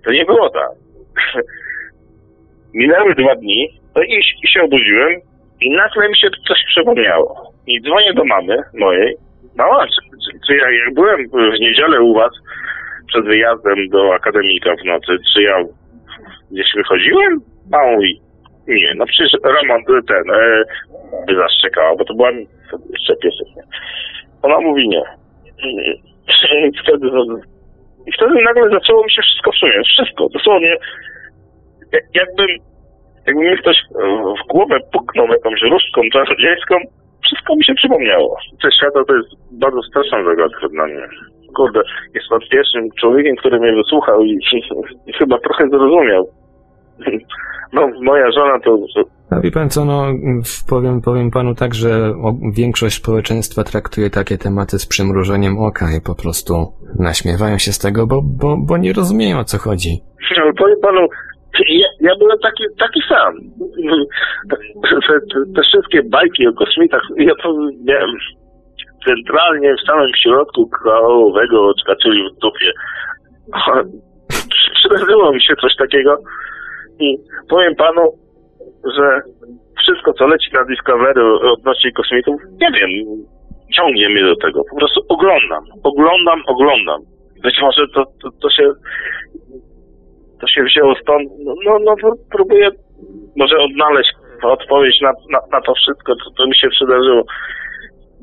Speaker 9: to nie było tak. Minęły dwa dni, to i, i się obudziłem i nagle mi się coś przypomniało. I dzwonię do mamy mojej. Mama, czy, czy ja jak byłem w niedzielę u was przed wyjazdem do akademika w nocy, czy ja gdzieś wychodziłem? A mówi, nie, no przecież Roman ten e, by zaszczekała, bo to była jeszcze piesek? Ona mówi nie. I wtedy, I wtedy nagle zaczęło mi się wszystko psuć. Wszystko, dosłownie. jak- Jakbym, jakby mi ktoś w głowę puknął jakąś różdżką czarodziejską, wszystko mi się przypomniało. Te świata to jest bardzo straszna zagadka dla mnie. Kurde, jest pan pierwszym człowiekiem, który mnie wysłuchał i, i, i chyba trochę zrozumiał. No, moja żona to,
Speaker 3: A wie pan co, no powiem, powiem panu tak, że większość społeczeństwa traktuje takie tematy z przymrużeniem oka i po prostu naśmiewają się z tego, bo, bo, bo nie rozumieją o co chodzi.
Speaker 9: Ale powiem panu, ja, ja byłem taki, taki sam. Te, te, te wszystkie bajki o kosmitach, ja to miałem centralnie w samym środku krałowego oczka, czyli w dupie. Przy- Przydarzyło mi się coś takiego i powiem panu, że wszystko, co leci na Discovery odnośnie kosmitów, nie wiem, ciągnie mnie do tego. Po prostu oglądam, oglądam, oglądam. Być może to, to, to się to się wzięło stąd, no, no, no to próbuję może odnaleźć odpowiedź na, na, na to wszystko, co to mi się przydarzyło.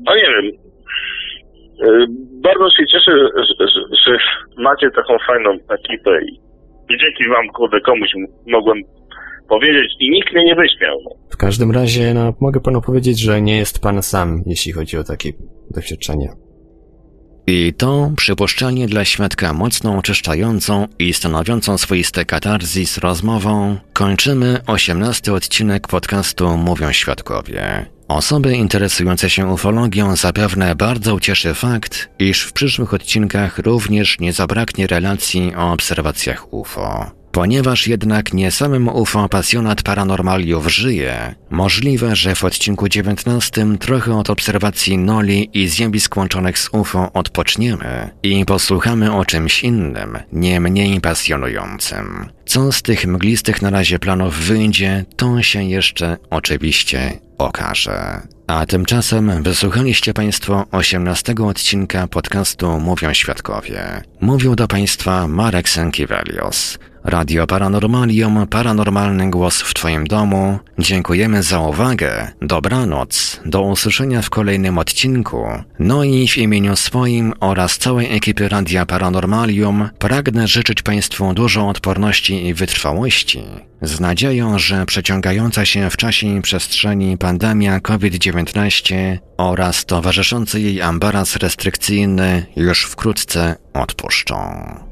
Speaker 9: No nie wiem. Yy, Bardzo się cieszę, że, że, że macie taką fajną ekipę i, i dzięki wam, kurde, komuś mogłem powiedzieć i nikt mnie nie wyśmiał.
Speaker 3: W każdym razie, no, mogę panu powiedzieć, że nie jest pan sam, jeśli chodzi o takie doświadczenie.
Speaker 1: I to przypuszczalnie dla świadka mocno oczyszczającą i stanowiącą swoiste katarzis rozmową kończymy 18 odcinek podcastu Mówią Świadkowie. Osoby interesujące się ufologią zapewne bardzo ucieszy fakt, iż w przyszłych odcinkach również nie zabraknie relacji o obserwacjach UFO. Ponieważ jednak nie samym UFO pasjonat paranormaliów żyje, możliwe, że w odcinku 19 trochę od obserwacji Noli i zjawisk łączonych z UFO odpoczniemy i posłuchamy o czymś innym, nie mniej pasjonującym. Co z tych mglistych na razie planów wyjdzie, to się jeszcze oczywiście okaże. A tymczasem wysłuchaliście Państwo 18 odcinka podcastu Mówią Świadkowie. Mówił do Państwa Marek Sankiewelios. Radio Paranormalium, paranormalny głos w Twoim domu. Dziękujemy za uwagę. Dobranoc. Do usłyszenia w kolejnym odcinku. No i w imieniu swoim oraz całej ekipy Radia Paranormalium pragnę życzyć Państwu dużo odporności i wytrwałości. Z nadzieją, że przeciągająca się w czasie i przestrzeni pandemia COVID-19 oraz towarzyszący jej ambaras restrykcyjny już wkrótce odpuszczą.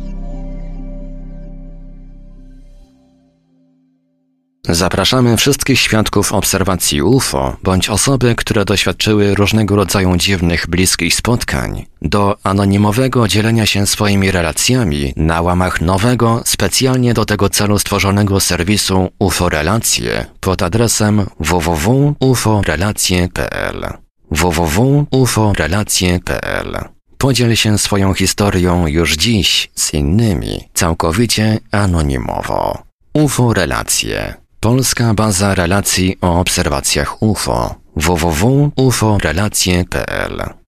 Speaker 1: Zapraszamy wszystkich świadków obserwacji UFO bądź osoby, które doświadczyły różnego rodzaju dziwnych, bliskich spotkań do anonimowego dzielenia się swoimi relacjami na łamach nowego, specjalnie do tego celu stworzonego serwisu UFO Relacje pod adresem www.uforelacje.pl www.uforelacje.pl Podziel się swoją historią już dziś z innymi, całkowicie anonimowo. UFO Relacje. Polska baza relacji o obserwacjach UFO. www.uforelacje.pl